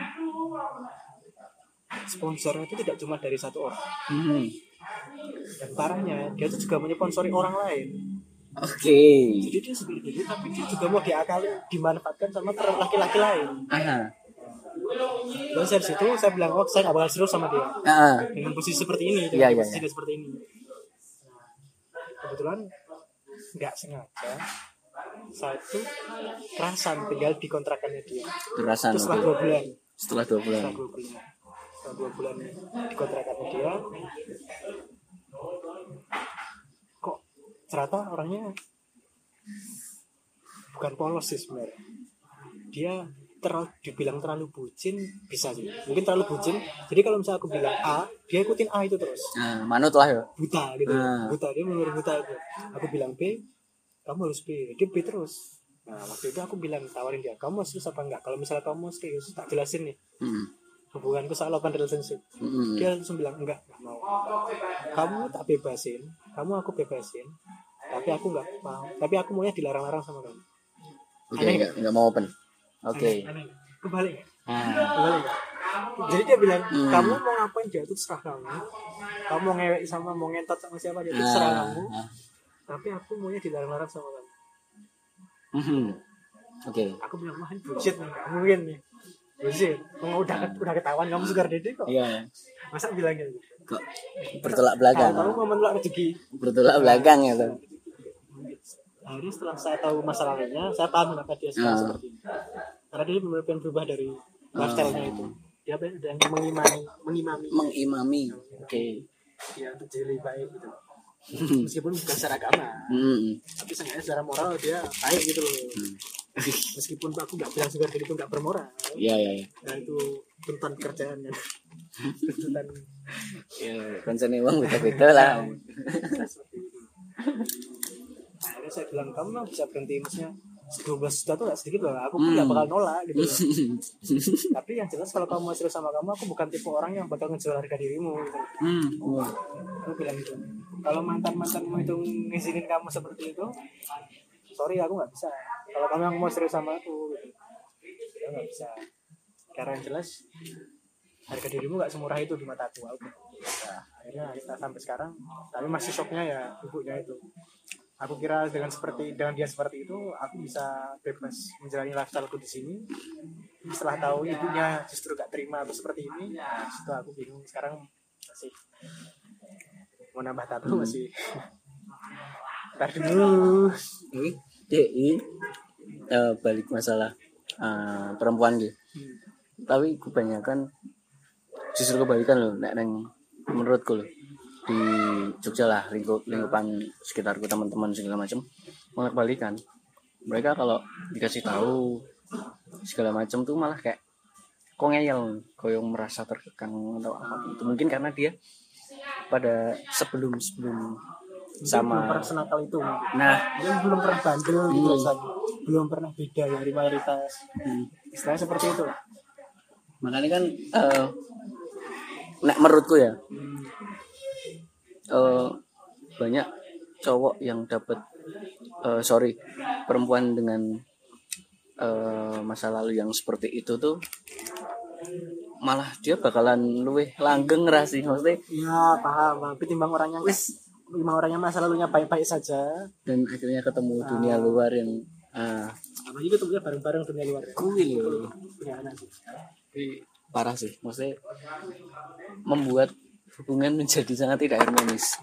sponsor itu tidak cuma dari satu orang. Hmm. dan parahnya dia itu juga menyponsori orang lain. Oke. jadi dia seperti itu tapi dia juga mau diakali dimanfaatkan sama laki-laki lain. Aha. dan dari situ saya bilang oh saya nggak bakal serius sama dia. Ah, dengan posisi seperti ini Iya, dengan iya, posisi dia seperti ini. Nah, kebetulan nggak sengaja saya itu kerasan tinggal di kontrakannya dia. Kerasan. itu setelah dua bulan. Setelah dua bulan. setelah dua bulan. Setelah dua bulan di kontrakannya dia. Kok ternyata orangnya bukan polos sih sebenarnya. Dia terlalu dibilang terlalu bucin bisa sih. Mungkin terlalu bucin. Jadi kalau misalnya aku bilang A dia ikutin A itu terus. Nah, manut lah ya. buta gitu. Ah. buta dia benar buta itu. Aku bilang B kamu harus B dia B terus nah waktu itu aku bilang tawarin dia kamu serius apa enggak kalau misalnya kamu serius tak jelasin nih Hmm. hubunganku soal open relationship Hmm. dia langsung bilang enggak enggak mau kamu tak bebasin kamu aku bebasin tapi aku enggak mau tapi aku maunya dilarang-larang sama kamu Oke, enggak enggak mau open. Oke. aneh, aneh. kebalik? Ah. kebalik jadi dia bilang Hmm. kamu mau ngapain dia itu terserah kamu kamu mau ngewek sama mau ngentot sama siapa dia itu terserah Ah. kamu tapi aku maunya dilarang-larang sama kamu Mhm. Oke. aku bilang wah ini bullshit nih mungkin nih bullshit Mau udah udah ketahuan kamu sugar daddy kok Iya. masa bilang gitu Kok bertolak belakang. kamu mau menolak rezeki Bertolak belakang ya tuh. akhirnya setelah saya tahu masa lalunya saya paham kenapa dia sekarang Ah. seperti ini karena dia benar benar berubah dari lifestyle-nya itu dia ada yang mengimani mengimami Mengimami. Oke. dia untuk jadi baik gitu meskipun bukan secara agama Hmm. tapi seenggaknya secara moral dia baik gitu loh *laughs* meskipun aku nggak bilang sugar daddy itu nggak bermoral Iya, iya, iya. nah itu tuntutan pekerjaan kan *laughs* tuntutan Ya, konsen uang beda-beda lah. seperti itu Nah, akhirnya saya bilang kamu mah bisa berhenti maksudnya 12 juta tuh gak sedikit loh. Aku pun gak bakal nolak gitu loh. *laughs* tapi yang jelas kalau kamu mau serius sama kamu aku bukan tipe orang yang bakal ngejual harga dirimu gitu. Hmm. Aku bilang gitu. Kalau mantan mantanmu itu ngizinin kamu seperti itu sorry aku nggak bisa. Kalau kamu yang mau serius sama aku gitu ya nggak bisa. Karena yang jelas harga dirimu nggak semurah itu di mata aku. Aku- nah, akhirnya kita sampai sekarang tapi masih shocknya ya ibunya itu aku kira dengan seperti dengan dia seperti itu aku bisa bebas menjalani lifestyleku di sini. Setelah tahu ibunya justru gak terima aku seperti ini situ aku bingung. Sekarang masih mau nambah tato masih. Ntar dulu. DI eh, balik masalah eh, perempuan gitu. tapi kebanyakan justru kebalikan loh nek neng menurutku loh di Jogja lah lingkup lingkupan sekitarku teman-teman segala macam malah kebalikan mereka kalau dikasih tahu segala macam tuh malah kayak kok ngeyel kok yang merasa terkekang atau apa itu mungkin karena dia pada sebelum sebelum belum sama pernah senakal itu. Nah. Dia belum pernah bandel gitu Hmm. rasanya. belum pernah beda dari mayoritas istilahnya seperti itu. Makanya kan eh nek menurutku ya eh banyak cowok yang dapat eh sorry perempuan dengan eh masa lalu yang seperti itu tuh malah dia bakalan luwih langgeng ra sih maksudnya. Ya paham paham. ketimbang orang yang wis ketimbang orang yang masa lalunya baik-baik saja. Dan akhirnya ketemu dunia luar yang ah. Apalagi ketemunya bareng-bareng dunia luar. Kuil Tapi parah sih maksudnya membuat hubungan menjadi sangat tidak harmonis.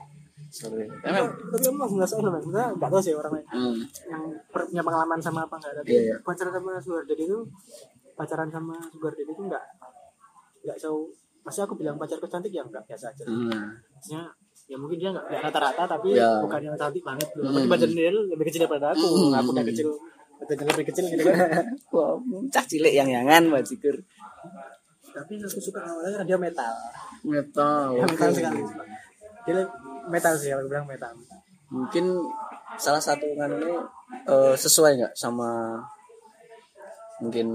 Sorry. Emang tapi masih ngerasain loh maksudnya nggak tahu sih orang lain hmm, yang punya pengalaman sama apa enggak tapi Iya, iya. pacaran sama sugar daddy itu pacaran sama sugar daddy itu enggak enggak jauh. Pasti aku bilang pacarku cantik ya enggak biasa aja. Hmm, maksudnya ya mungkin dia enggak, enggak rata-rata tapi Ya. bukan yang cantik banget. Gitu. Hmm. Badan dia lebih kecil daripada aku. Hmm. aku udah kecil badannya lebih kecil gitu kan. *laughs* Wah cah cilik yang yangan bajigur tapi aku suka awalnya karena dia metal. Metal dia metal oke. sekali. Dia metal sih aku bilang metal. Mungkin salah satu kan ini eh, sesuai nggak sama mungkin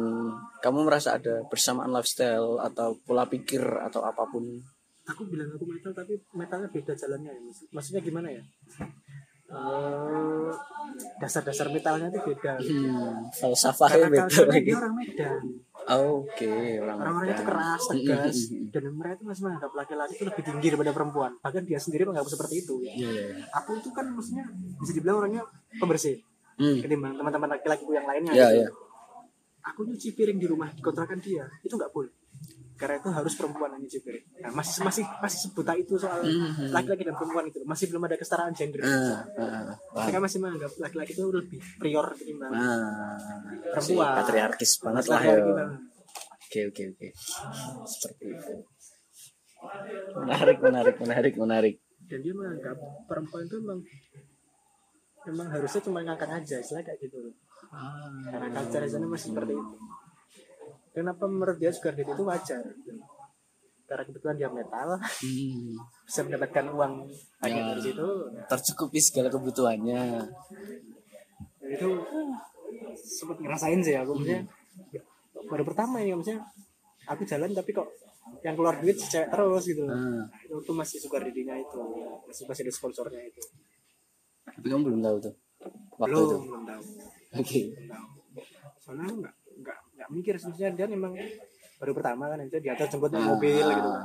kamu merasa ada persamaan lifestyle atau pola pikir atau apa pun? Aku bilang aku metal tapi metalnya beda jalannya ya maksudnya gimana ya? Eh, dasar-dasar metalnya itu beda. Hmm, falsafahnya beda lagi dia orang Medan oke orang orang-orang itu keras tegas. dan mereka itu masih menganggap laki-laki itu lebih tinggi daripada perempuan. Bahkan dia sendiri menganggap seperti itu Iya, iya, iya. aku itu kan maksudnya bisa dibilang orangnya pembersih Hmm, ketimbang teman-teman laki-laki yang lainnya iya, gitu. iya. aku nyuci piring di rumah di kontrakan dia itu nggak boleh karena itu harus perempuan yang nyuci piring nah masih masih masih sebuta itu soal Mhm. laki-laki dan perempuan itu masih belum ada kesetaraan gender Ah, ah, paham. mereka masih menganggap laki-laki itu lebih prior ketimbang Ah, Perempuan. si patriarkis banget lah ya. Oke oke oke. Seperti itu. Menarik menarik menarik menarik. dan dia menganggap perempuan itu memang memang harusnya cuma ngangkat aja istilah kayak gitu karena culture di sana masih seperti itu kenapa menurut dia sugar daddy itu wajar? Karena kebetulan dia metal Hmm, bisa mendapatkan uang banyak Ya. dari situ. tercukupi segala kebutuhannya. Dan itu sempat ngerasain sih aku maksudnya baru pertama ya maksudnya aku jalan tapi kok yang keluar duit cewek terus gitu. Ah, itu masih sugar daddy-nya itu masih masih ada sponsornya itu. Tapi kamu belum tahu tuh? Waktu belum itu. belum tahu. Oke. belum tahu. Soalnya aku nggak nggak nggak mikir sebenarnya dia memang baru pertama kan itu diatur jemput naik mobil gitu kan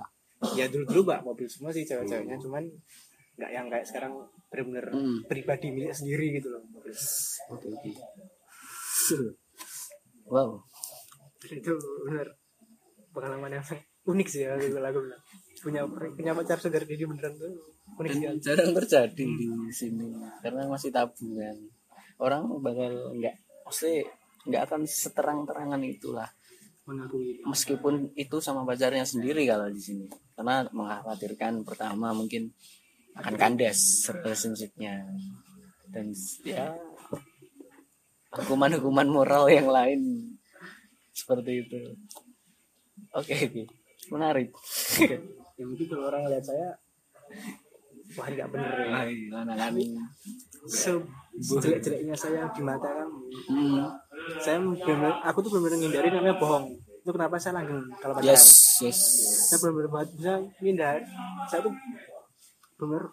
ya dulu dulu mbak mobil semua sih cewek-ceweknya cuman nggak yang kayak sekarang benar-benar Hmm. pribadi milik sendiri gitu loh mobil. Oke. Wow. itu benar pengalaman yang unik sih ya gitu lagu bilang punya punya pacar sugar daddy beneran tuh unik Dan sekali jarang terjadi di sini karena masih tabungan. Orang bakal nggak, pasti nggak akan seterang-terangan itulah. mengakui meskipun itu sama pacarnya sendiri kalau di sini. Karena mengkhawatirkan pertama mungkin akan kandas relationshipnya. Dan ya hukuman-hukuman moral yang lain seperti itu. Oke oke menarik. Ya mungkin kalau orang lihat saya wah nggak bener. Ya mana kan Se jelek-jeleknya saya di mata kamu hmm, saya bener aku tuh benar-benar ngindari namanya bohong. Itu kenapa saya langgeng kalau pacaran? Yes yes. Saya benar-benar banget bisa ngindar. Saya tuh benar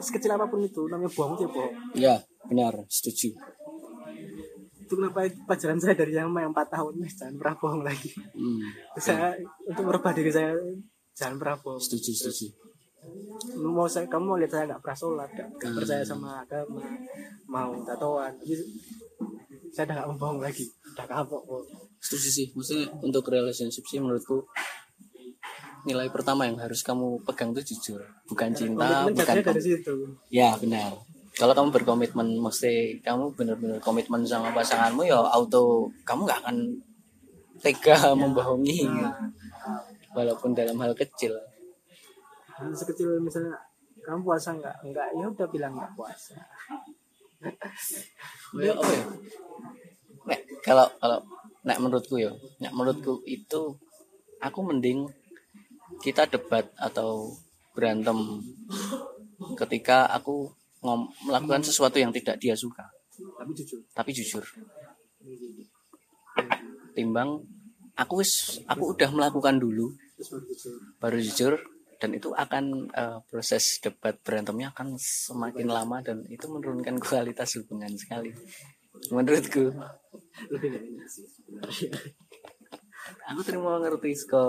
sekecil apa pun itu namanya bohong itu ya bohong. Ya benar setuju. Itu kenapa pelajaran saya dari yang yang empat tahun nih jangan pernah bohong lagi. Hmm, saya untuk merubah diri saya jangan pernah bohong. Setuju setuju mau saya kamu mau lihat saya nggak pernah sholat nggak Hmm. percaya sama agama mau tatoan. Tapi saya udah nggak mau bohong lagi udah kapok kok setuju sih. Maksudnya untuk relationship sih menurutku nilai pertama yang harus kamu pegang tuh jujur. Bukan cinta komitmen bukan dari situ. Ya benar. Kalau kamu berkomitmen mesti kamu benar-benar komitmen sama pasanganmu ya auto kamu nggak akan tega membohongi. Walaupun dalam hal kecil Hal sekecil misalnya kamu puasa nggak? Nggak. Ya udah bilang nggak puasa. Ya apa ya? Nek kalau kalau nek menurutku ya nek menurutku itu aku mending kita debat atau berantem ketika aku ngom melakukan sesuatu yang tidak dia suka. Tapi jujur. Tapi jujur. Timbang aku wis aku udah melakukan dulu baru jujur dan itu akan eh, proses debat berantemnya akan semakin lama dan itu menurunkan kualitas hubungan sekali. Menurutku. Aku terima ngerti ke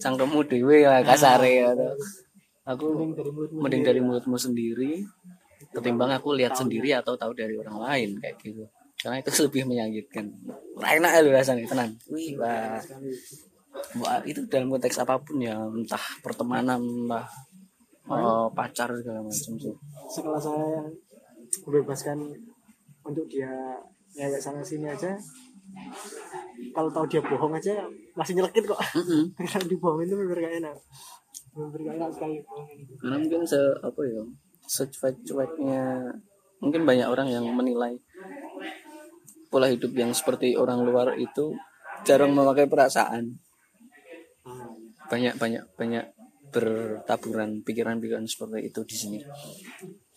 cangkemmu dewe lah kasare ya aku mending dari mulutmu sendiri. ketimbang aku lihat sendiri atau tahu dari orang lain kayak gitu. Karena itu *laughs* lebih menyakitkan. Enak ya lu rasanya tenang. Wih. Wah, itu dalam konteks apa pun ya entah pertemanan entah eh, pacar segala macam tuh setelah saya membebaskan untuk dia ngeyek sana sini aja. Kalau tahu dia bohong aja masih nyelekit kok. Mm-mm. *laughs* kalau dibohongin itu bener gak enak. Bener gak enak sekali karena mungkin se apa ya secuek-cueknya mungkin banyak orang yang menilai pola hidup yang seperti orang luar itu jarang memakai perasaan banyak banyak banyak bertaburan pikiran-pikiran seperti itu di sini.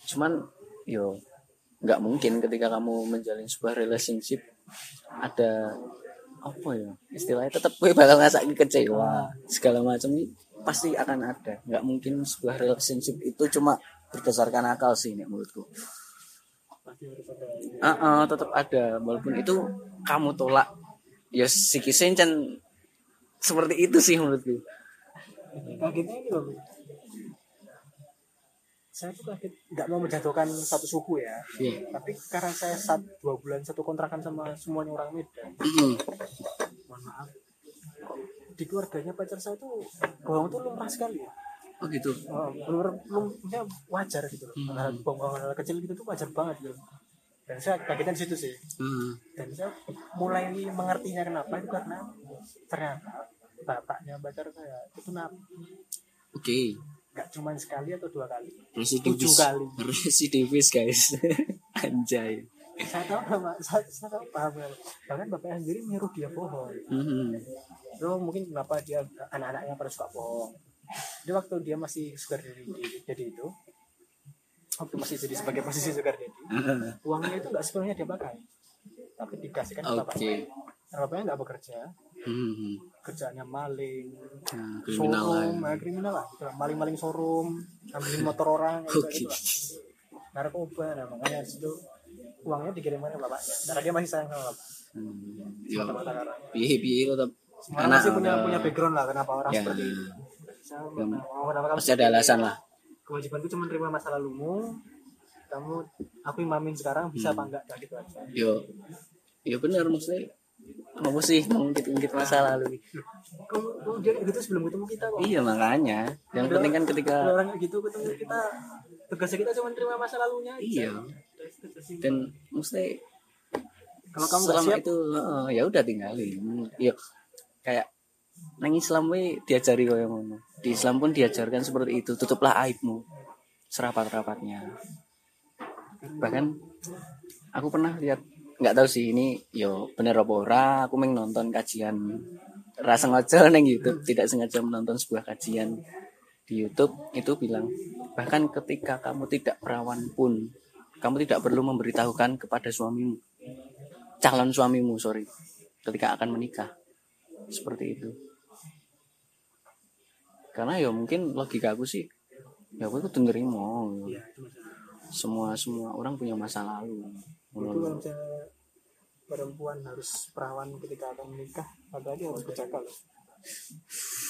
Cuman yo nggak mungkin ketika kamu menjalin sebuah relationship ada apa ya istilahnya tetap gue bakal ngerasa kecewa segala macam pasti akan ada. Nggak mungkin sebuah relationship itu cuma berdasarkan akal sih ini menurutku. Ah, ah, tetap ada walaupun itu kamu tolak. Ya kan seperti itu sih menurutku kagetnya ini loh saya tuh kaget nggak mau menjatuhkan satu suku ya. Iya. tapi karena saya saat dua bulan satu kontrakan sama semuanya orang Medan. Mm. mohon maaf. Kok di keluarganya pacar saya tuh bohong tuh lumrah sekali ya. Oh gitu? Oh, bener lumrahnya wajar gitu loh. Hmm. bohong hal kecil gitu tuh wajar banget gitu dan saya kagetnya di situ sih. Hmm. dan saya mulai mengertinya kenapa itu karena ternyata bapaknya pacar saya. Itu nap oke. Nggak cuma sekali atau dua kali? Residivis Tujuh kali. residivis guys. *laughs* Anjay. Saya tahu nama saya, saya tahu paham bahkan bapaknya sendiri nyuruh dia bohong. Mhm. itu mungkin kenapa dia anak-anaknya pada suka bohong. Jadi waktu dia masih sugar daddy jadi itu waktu masih jadi sebagai posisi sugar daddy uangnya itu nggak sepenuhnya dia pakai. Tapi dikasihkan ke oke. bapaknya. Bapaknya nggak bekerja Mhm. kerjaannya maling Nah, kriminal lah showroom ya. ya, kriminal lah gitu lah. maling-maling showroom ambilin motor orang Oke. gitu lah. Narkoba nah makanya situ. Uangnya dikirimkan ke bapaknya. Karena dia masih sayang sama bapak. Hmm. Karena piye piye tetap anak masih punya punya background lah kenapa orang Ya. seperti itu. Mau kenapa kamu pasti ada alasan lah. Kewajibanku cuma terima masa lalumu kamu aku imamin sekarang bisa apa enggak? Nah, gitu aja. Yo. Yo benar maksudnya apa sih mengungkit-ungkit masa lalu. Kamu kamu dia gitu sebelum ketemu kita kok iya makanya. Yang penting kan ketika orang gitu ketemu kita tugasnya kita cuma terima masa lalunya aja. iya. Dan maksudnya kalau kamu selama siap? itu heeh, ya udah tinggalin. Ya kayak nang Islam we diajari kaya ngono. Di Islam pun diajarkan seperti itu tutuplah aibmu serapat-rapatnya. Bahkan aku pernah lihat nggak tahu sih ini yo bener apa ora? Aku meng nonton kajian rasa sengaja *laughs* neng YouTube tidak sengaja menonton sebuah kajian di YouTube. Itu bilang bahkan ketika kamu tidak perawan pun kamu tidak perlu memberitahukan kepada suamimu calon suamimu sorry ketika akan menikah. Seperti itu. Karena ya mungkin logika aku sih ya aku itu nerima Iya, semua semua orang punya masa lalu itu kalau misalnya perempuan harus perawan ketika akan menikah berarti harus berjaga loh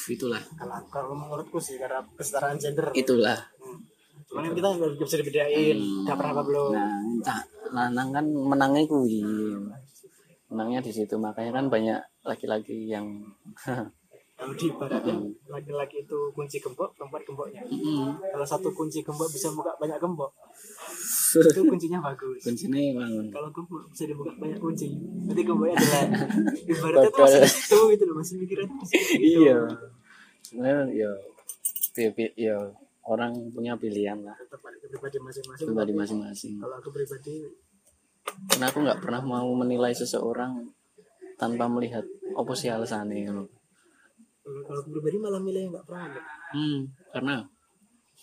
itulah. Kalau kalau menurutku sih karena kesetaraan gender. Itulah. Hmm. cuman kita nggak bisa dibedain udah pernah apa belum nah entah. Lanang kan menangnya kuwi menangnya di situ. Makanya kan banyak laki-laki yang *laughs* kalau di ibaratnya laki-laki itu kunci gembok perempuan gemboknya. Mm, kalau satu kunci gembok bisa buka banyak gembok. *laughs* Itu kuncinya bagus. Kuncinya emang. Kalau gembok bisa dibuka banyak kunci. Berarti kembali adalah *laughs* ibaratnya tuh masih di situ gitu loh, masih masih di situ. iya. Sebenarnya ya ya orang punya pilihan lah. Pribadi masing-masing. pribadi masing-masing. Kalau aku pribadi, karena aku nggak pernah mau menilai seseorang tanpa melihat apa sih alasannya kalau aku pribadi malah milih yang nggak pernah. hmm, karena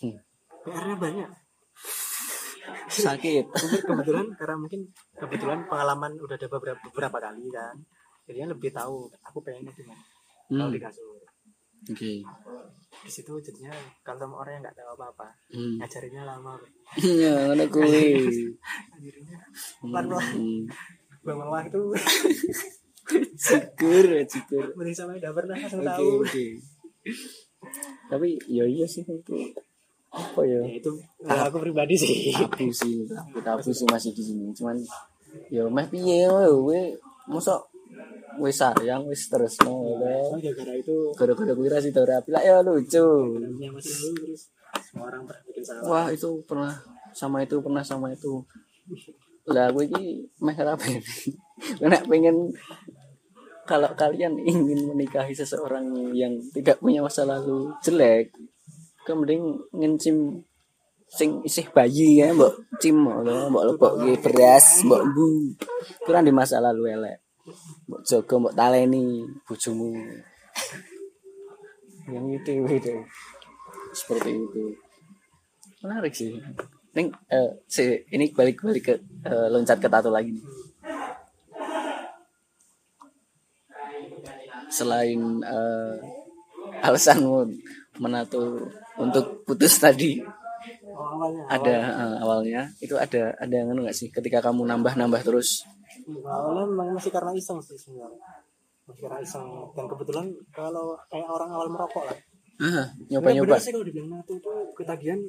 hmm, PR-nya banyak. sakit kebetulan karena mungkin kebetulan pengalaman udah ada beberapa, beberapa kali kan. Jadinya lebih tahu aku pengennya gimana. Kalau hmm, di kasur. oke Di situ jadinya kalau sama orang yang nggak tahu apa-apa, hmm. ngajarinnya lama. Bro. *laughs* ya ada kuwi Ngajarinnya pelan-pelan. hmm. Bang Mawar itu *laughs* syukur syukur mending sama udah pernah langsung oke tahu. oke. Tapi ya iya sih itu apa ya? Ya itu kalau aku pribadi sih. tabu sih tabu tabu sih masih di sini. Cuman ya meh piye we mosok wis sayang wis terus no gara-gara itu gara-gara kuwi ra sida rapi lah ya lucu. Masa lalu terus semua orang pernah bikin salah. wah itu pernah sama itu pernah sama itu. Lah gue ini meh rapi *laughs* nek pengen kalau kalian ingin menikahi seseorang yang tidak punya masa lalu jelek ke mending ngencim sing isih bayi ya mbok cim lho mbok nggih beras mbok bu kurang di masa lalu elek. Mbok jaga mbok taleni bojomu. Yang itu itu seperti itu. Menarik sih. Neng, eh, si, ini balik balik ke eh, loncat ke tato lagi nih. Selain eh, alasanmu menato untuk putus tadi. Oh, awalnya ada eh, awalnya. Itu ada ada yang nggak sih? Ketika kamu nambah nambah terus awalnya memang masih karena iseng sih sebenarnya. Masih karena iseng. Dan kebetulan kalau kayak orang awal merokok lah. Ah, Nggak nyoba nyoba sih kalau dibilang nato itu ketagihan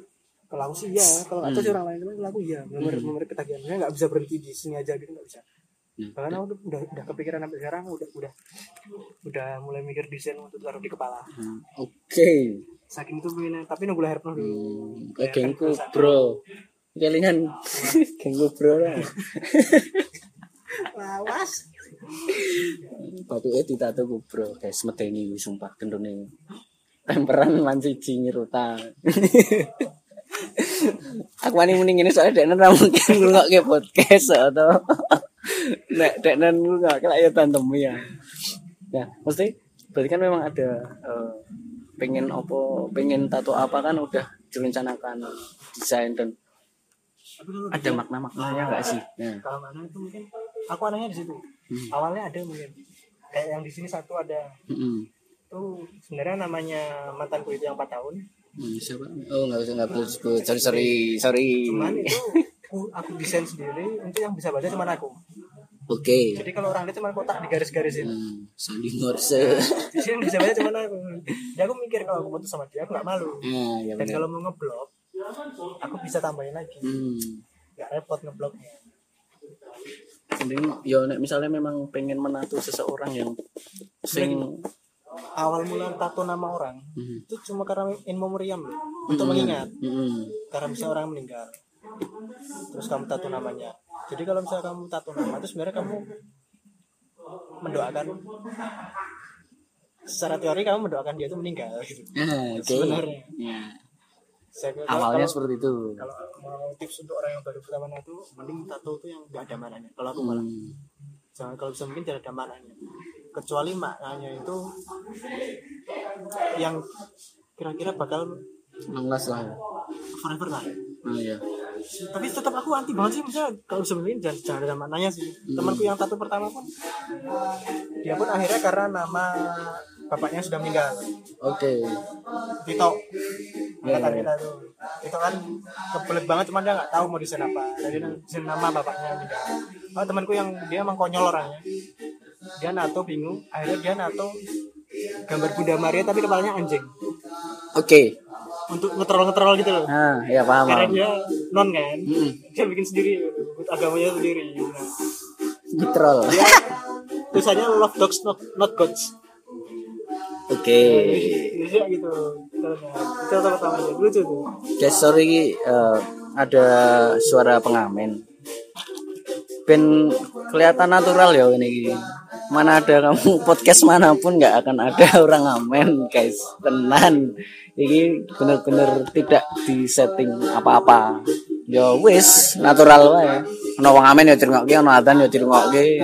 kalau aku sih iya kalau nggak tahu sih orang lain kalau aku iya. Benar benar ketagihan. Nggak bisa berhenti di sini aja gitu nggak bisa. Hmm. Bahkan aku udah udah kepikiran sampai sekarang udah udah udah mulai mikir desain untuk taruh di kepala. Hmm, oke. Saking itu pengen tapi nunggu lahir penuh dulu. Hmm, kayak gengku bro. Kelingan gengku *laughs* bro lah. Lawas. Bapaknya ditato ku bro, guys medeni wis sumpah gendone. Temperan lan siji nyerutang. Aku wani muni ngene soalnya deknen ra mungkin ngrungokke podcast atau nek deknen ngrungokke lak ya tantemu ya. Nah, mesti berarti kan memang ada eh, pengen apa, pengen tato apa kan udah direncanakan desain dan ada makna-maknanya enggak sih? Nah, kalau mana itu mungkin aku anehnya di situ Hmm. awalnya ada mungkin kayak yang di sini satu ada mm itu sebenarnya namanya mantanku itu yang 4 tahun Hmm, siapa? Oh, enggak usah enggak perlu disebut. Sorry, sorry, sorry. cuman itu aku, aku desain sendiri untuk yang bisa baca cuma aku Oke. jadi kalau orang lihat cuma kotak di garis-garisin Hmm, Sandi Morse. di sini yang bisa baca cuma aku jadi aku mikir kalau aku putus sama dia aku nggak malu Ah, ya dan kalau mau ngeblok aku bisa tambahin lagi Hmm. nggak repot ngebloknya Mending yo nek misalnya memang pengen menato seseorang yang sing awal mula tato nama orang Hmm. itu cuma karena in memoriam loh untuk mengingat Hmm. karena misalnya orang meninggal terus kamu tato namanya jadi kalau misalnya kamu tato nama itu sebenarnya kamu mendoakan secara teori kamu mendoakan dia itu meninggal gitu Ah, oke. Sebenarnya. Ya. Saya kira Awalnya kalau, seperti itu. kalau mau tips untuk orang yang baru pertama tato mending tato itu yang nggak ada maknanya kalau aku malah Hmm. jangan kalau bisa mungkin tidak ada maknanya kecuali maknanya itu yang kira-kira bakal last lah ya. forever lah. Ah, ya. tapi tetap aku anti banget sih misalnya kalau sebenarnya jangan, jangan ada maknanya sih. Temanku yang tato pertama pun dia pun akhirnya karena nama bapaknya sudah meninggal. Oke. Tito Iya, angkatan iya. kita tuh. Tito kan kebelet banget cuman dia nggak tahu mau desain apa. Jadi desain nama bapaknya meninggal. Oh, temanku yang dia emang konyol orangnya dia nato bingung akhirnya dia nato gambar Bunda Maria tapi kepalanya anjing Oke. untuk ngetrol-ngetrol gitu loh Ah, ya paham. karena dia non kan Hmm. dia bikin sendiri agamanya sendiri nah, Gitrol. dia tulisannya love dogs not, not gods Oke. Indonesia gitu itu tato pertamanya lucu tuh Guys, sorry eh, ada suara pengamen. ben kelihatan natural ya ini mana ada kamu *laughs* podcast mana pun nggak akan ada orang ngamen guys. Tenan. Ini bener-bener tidak di setting apa-apa. Ya wis natural wae. Ono wong ngamen ya dirungokke ono adzan ya dirungokke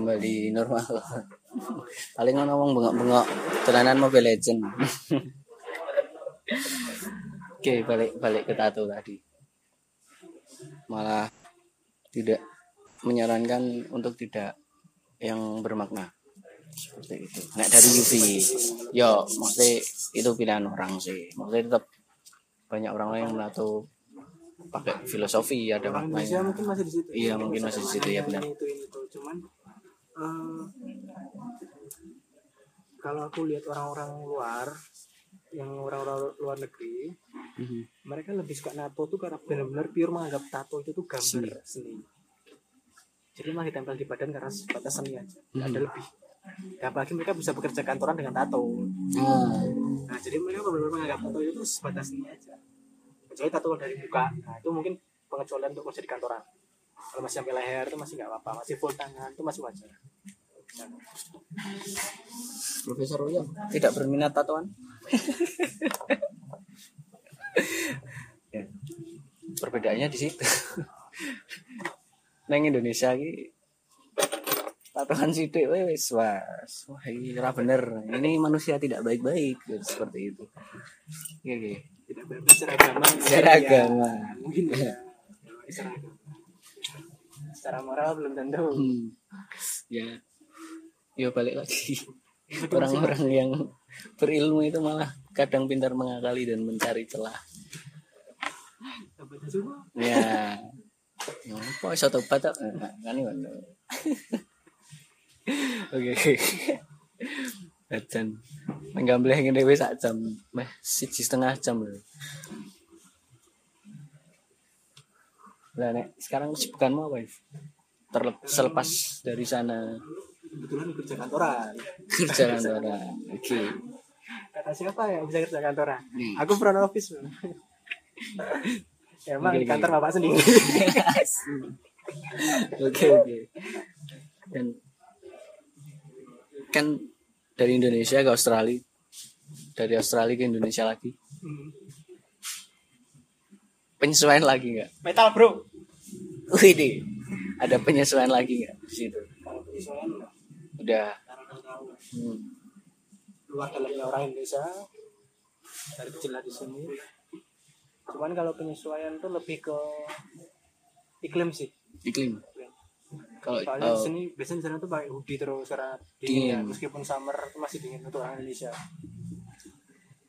kembali normal. *laughs* Paling ono wong bengok-bengok telanan Mobile Legend. *laughs* Oke, balik balik ke tato tadi. Malah tidak menyarankan untuk tidak yang bermakna seperti itu. Nek dari Yufi, yo maksudnya itu pilihan orang sih. Maksudnya tetap banyak orang lain yang menato pakai filosofi ada maknanya. mungkin masih di situ Iya, mungkin masih di situ, ya, benar. itu ini tuh cuman eh, kalau aku lihat orang-orang luar yang orang-orang luar negeri Mhm. mereka lebih suka nato tuh karena benar-benar pure menganggap tato itu tuh gambar seni, jadi mah ditempel di badan karena sebatas seni aja nggak ada lebih. Ya, apalagi mereka bisa bekerja kantoran dengan tato. Ah, nah jadi mereka benar-benar menganggap tato itu sebatas seni aja. Kecuali tato dari muka. Nah itu mungkin pengecualian untuk kerja di kantoran kalau masih sampai leher itu masih nggak apa-apa masih full tangan itu masih wajar Profesor Uyo tidak berminat tatoan. ya. Perbedaannya di situ. Neng Indonesia ki tatoan sidik wis was. Wah, ini bener. Ini manusia tidak baik-baik gitu, seperti itu. Iya, iya. tidak secara agama Secara agama. mungkin ya secara agama secara moral belum tentu Hmm. Ya. Ya balik lagi. Orang-orang yang berilmu itu malah kadang pintar mengakali dan mencari celah. Semua Ya. Apa iso tobat? Nah, Kan. Oke. Bacan. Menggambleh ngene wis sak jam. Meh siji setengah jam lho. Lah nek sekarang kesibukanmu apa, If? Terlep- selepas dari sana kebetulan kerja kantoran kerja kantoran. Oke. kata siapa ya bisa kerja kantoran Hmm. aku front office. Ya, emang Oke, di kantor oke. bapak sendiri Oke oke. Dan kan dari Indonesia ke Australia, dari Australia ke Indonesia lagi, Hmm. Penyesuaian lagi nggak? metal bro Wih deh, ada penyesuaian lagi nggak di situ? Udah. Hmm. luar dalamnya orang Indonesia dari kecil di sini cuman kalau penyesuaian tuh lebih ke iklim sih Iklim. Kalau soalnya di oh, sini biasanya di sana tuh pakai hoodie terus karena Dingin. dingin ya meskipun summer itu masih dingin untuk orang Indonesia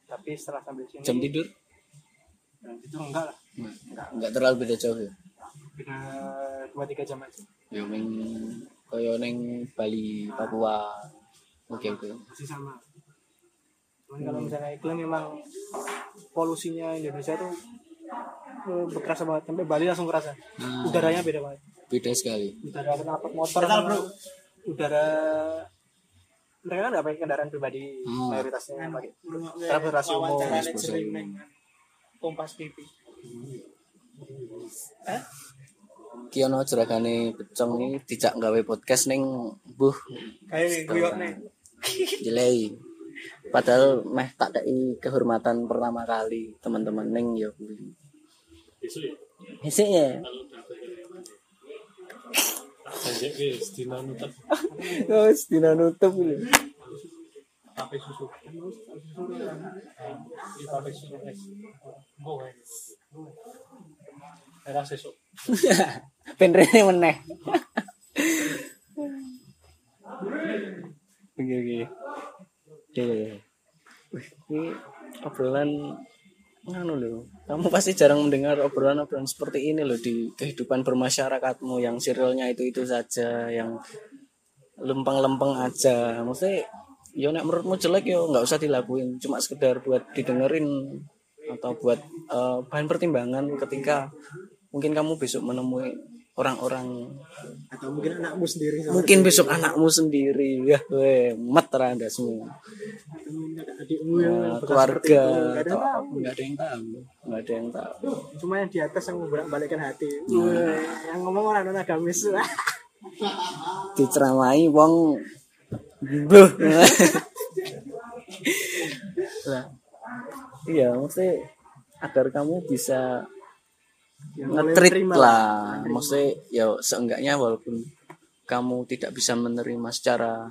tapi setelah sampai sini jam tidur nah, itu enggak lah Nah, enggak nggak terlalu beda jauh ya. beda dua tiga jam aja Ya neng koyo neng Bali, Papua. Oke oke. masih sama cuman kalau misalnya iklim memang polusinya Indonesia tuh eh, berkerasa banget sampai Bali langsung kerasa Nah, udaranya beda banget beda sekali. udara kenapa motor sama udara mereka kan nggak pakai kendaraan pribadi Hmm. mayoritasnya pakai umum Transportasi umum. Kompas TV Kiono juragane pecong ini dijak gawe podcast ning buh kayak guyok nih jelei. Padahal meh tak dai kehormatan pertama kali teman-teman ning ya kuwi. besok ya Besok ya. wis dina nutup Oh, dina nutup ini. Susu. Susu es. Wae. Era *laughs* meneh. Oke ini obrolan nganu loh. Kamu pasti jarang mendengar obrolan-obrolan seperti ini loh di kehidupan bermasyarakatmu yang serialnya itu-itu saja, yang lempeng-lempeng aja. Maksudnya ya nek menurutmu jelek ya nggak usah dilakuin, cuma sekedar buat didengerin atau buat eh, bahan pertimbangan ketika mungkin kamu besok menemui orang-orang atau mungkin anakmu sendiri mungkin besok anakmu sendiri. Ya weh meter anda semua. Adikmu yang Nah, keluarga itu. Nggak ada atau yang tahu. nggak ada yang tahu nggak ada yang tahu. Cuma yang di atas yang membolak balikkan hati. Weh, yang ngomong orang non agamis *laughs* diceramai wong Buh. Lah, iya maksudnya agar kamu bisa boleh ngetrit lah. maksudnya ya seenggaknya walaupun kamu tidak bisa menerima secara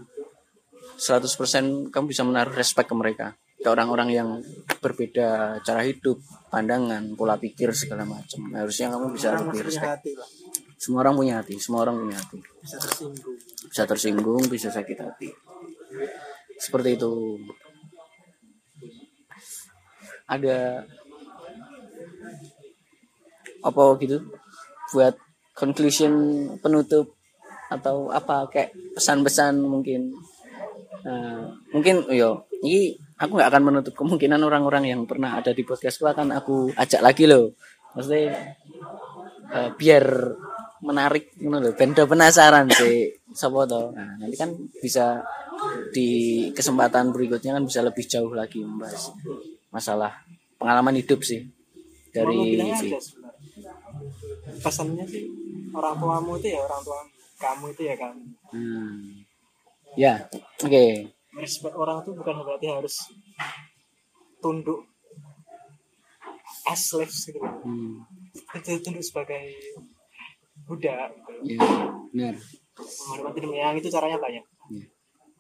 100% kamu bisa menaruh respect ke mereka. Ke orang-orang yang berbeda cara hidup pandangan pola pikir segala macam. Harusnya kamu bisa orang lebih respect. hati lah semua orang punya hati semua orang punya hati. Bisa tersinggung. Bisa tersinggung bisa sakit hati. Seperti itu. Ada apa gitu? Buat conclusion penutup atau apa kayak pesan-pesan mungkin. Nah, mungkin yo ini aku nggak akan menutup kemungkinan orang-orang yang pernah ada di podcastku akan aku ajak lagi loh. Maksudnya eh, biar menarik ngono lho ben do penasaran sih sapa to nah nanti kan bisa di kesempatan berikutnya kan bisa lebih jauh lagi membahas masalah pengalaman hidup sih dari bilangnya si- ada sebenarnya. pesannya sih orang tuamu itu ya orang tua kamu itu ya kamu Hmm. ya oke respect orang itu bukan berarti harus tunduk as slaves gitu Hmm. itu tunduk sebagai budak gitu. ya benar. Menghormati demi yang itu caranya banyak. Ya.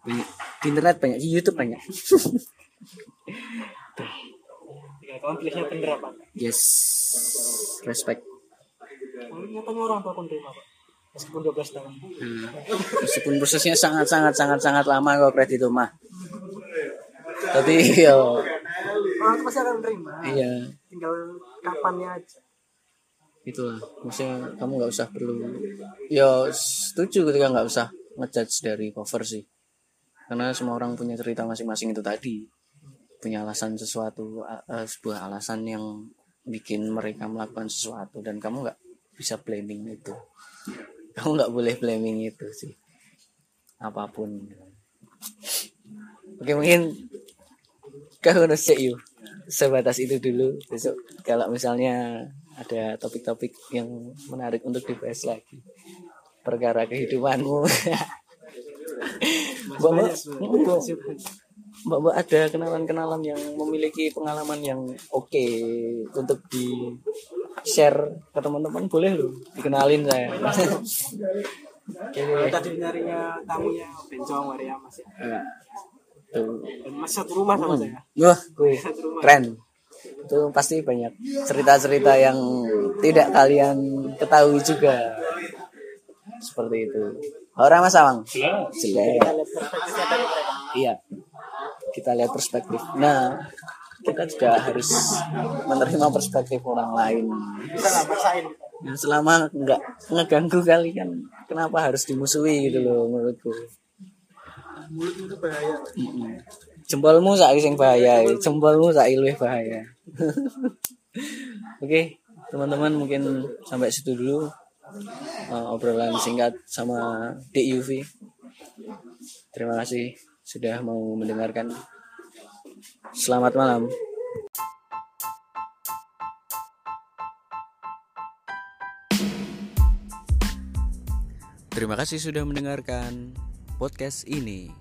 banyak. Di internet banyak di YouTube banyak. *laughs* Tinggal kamu pilihnya bener apa? Enggak. yes. Respect. Oh, nyatanya orang tua pun terima kok meskipun 12 tahun. Hmm. meskipun prosesnya sangat sangat sangat sangat lama kok kredit itu mah. Tapi yo. Orang pasti akan menerima iya. Tinggal kapannya aja itulah. Maksudnya kamu nggak usah perlu ya setuju ketika nggak usah ngejudge dari cover sih. Karena semua orang punya cerita masing-masing itu tadi. Punya alasan sesuatu a- sebuah alasan yang bikin mereka melakukan sesuatu dan kamu nggak bisa blaming itu. *laughs* Kamu nggak boleh blaming itu sih. Apa pun. Oke mungkin kau harus yuk sebatas itu dulu. Besok kalau misalnya ada topik-topik yang menarik untuk dibahas lagi. Perkara kehidupanmu. *laughs* Mbak mbak mbak mbak ada kenalan-kenalan yang memiliki pengalaman yang oke untuk di share ke teman-teman? Boleh loh dikenalin saya. Kalau tadi nyarinya tamunya bencong Maria masih Nah, tuh. Masih satu rumah sama saya. Wah keren itu pasti banyak cerita-cerita yang tidak kalian ketahui juga. Seperti itu. Orang mas Awang Jelas. jelek. Iya. Kita lihat perspektif. Nah kita juga harus menerima perspektif orang lain. Yang selama nggak ngeganggu kalian kenapa harus dimusuhi gitu loh menurutku. Mulutmu itu bahaya. Jempolmu saiki sing bahaya jempolmu saiki luwih bahaya. *laughs* Oke teman-teman mungkin sampai situ dulu uh, obrolan singkat sama DUV terima kasih sudah mau mendengarkan. Selamat malam. Terima kasih sudah mendengarkan podcast ini.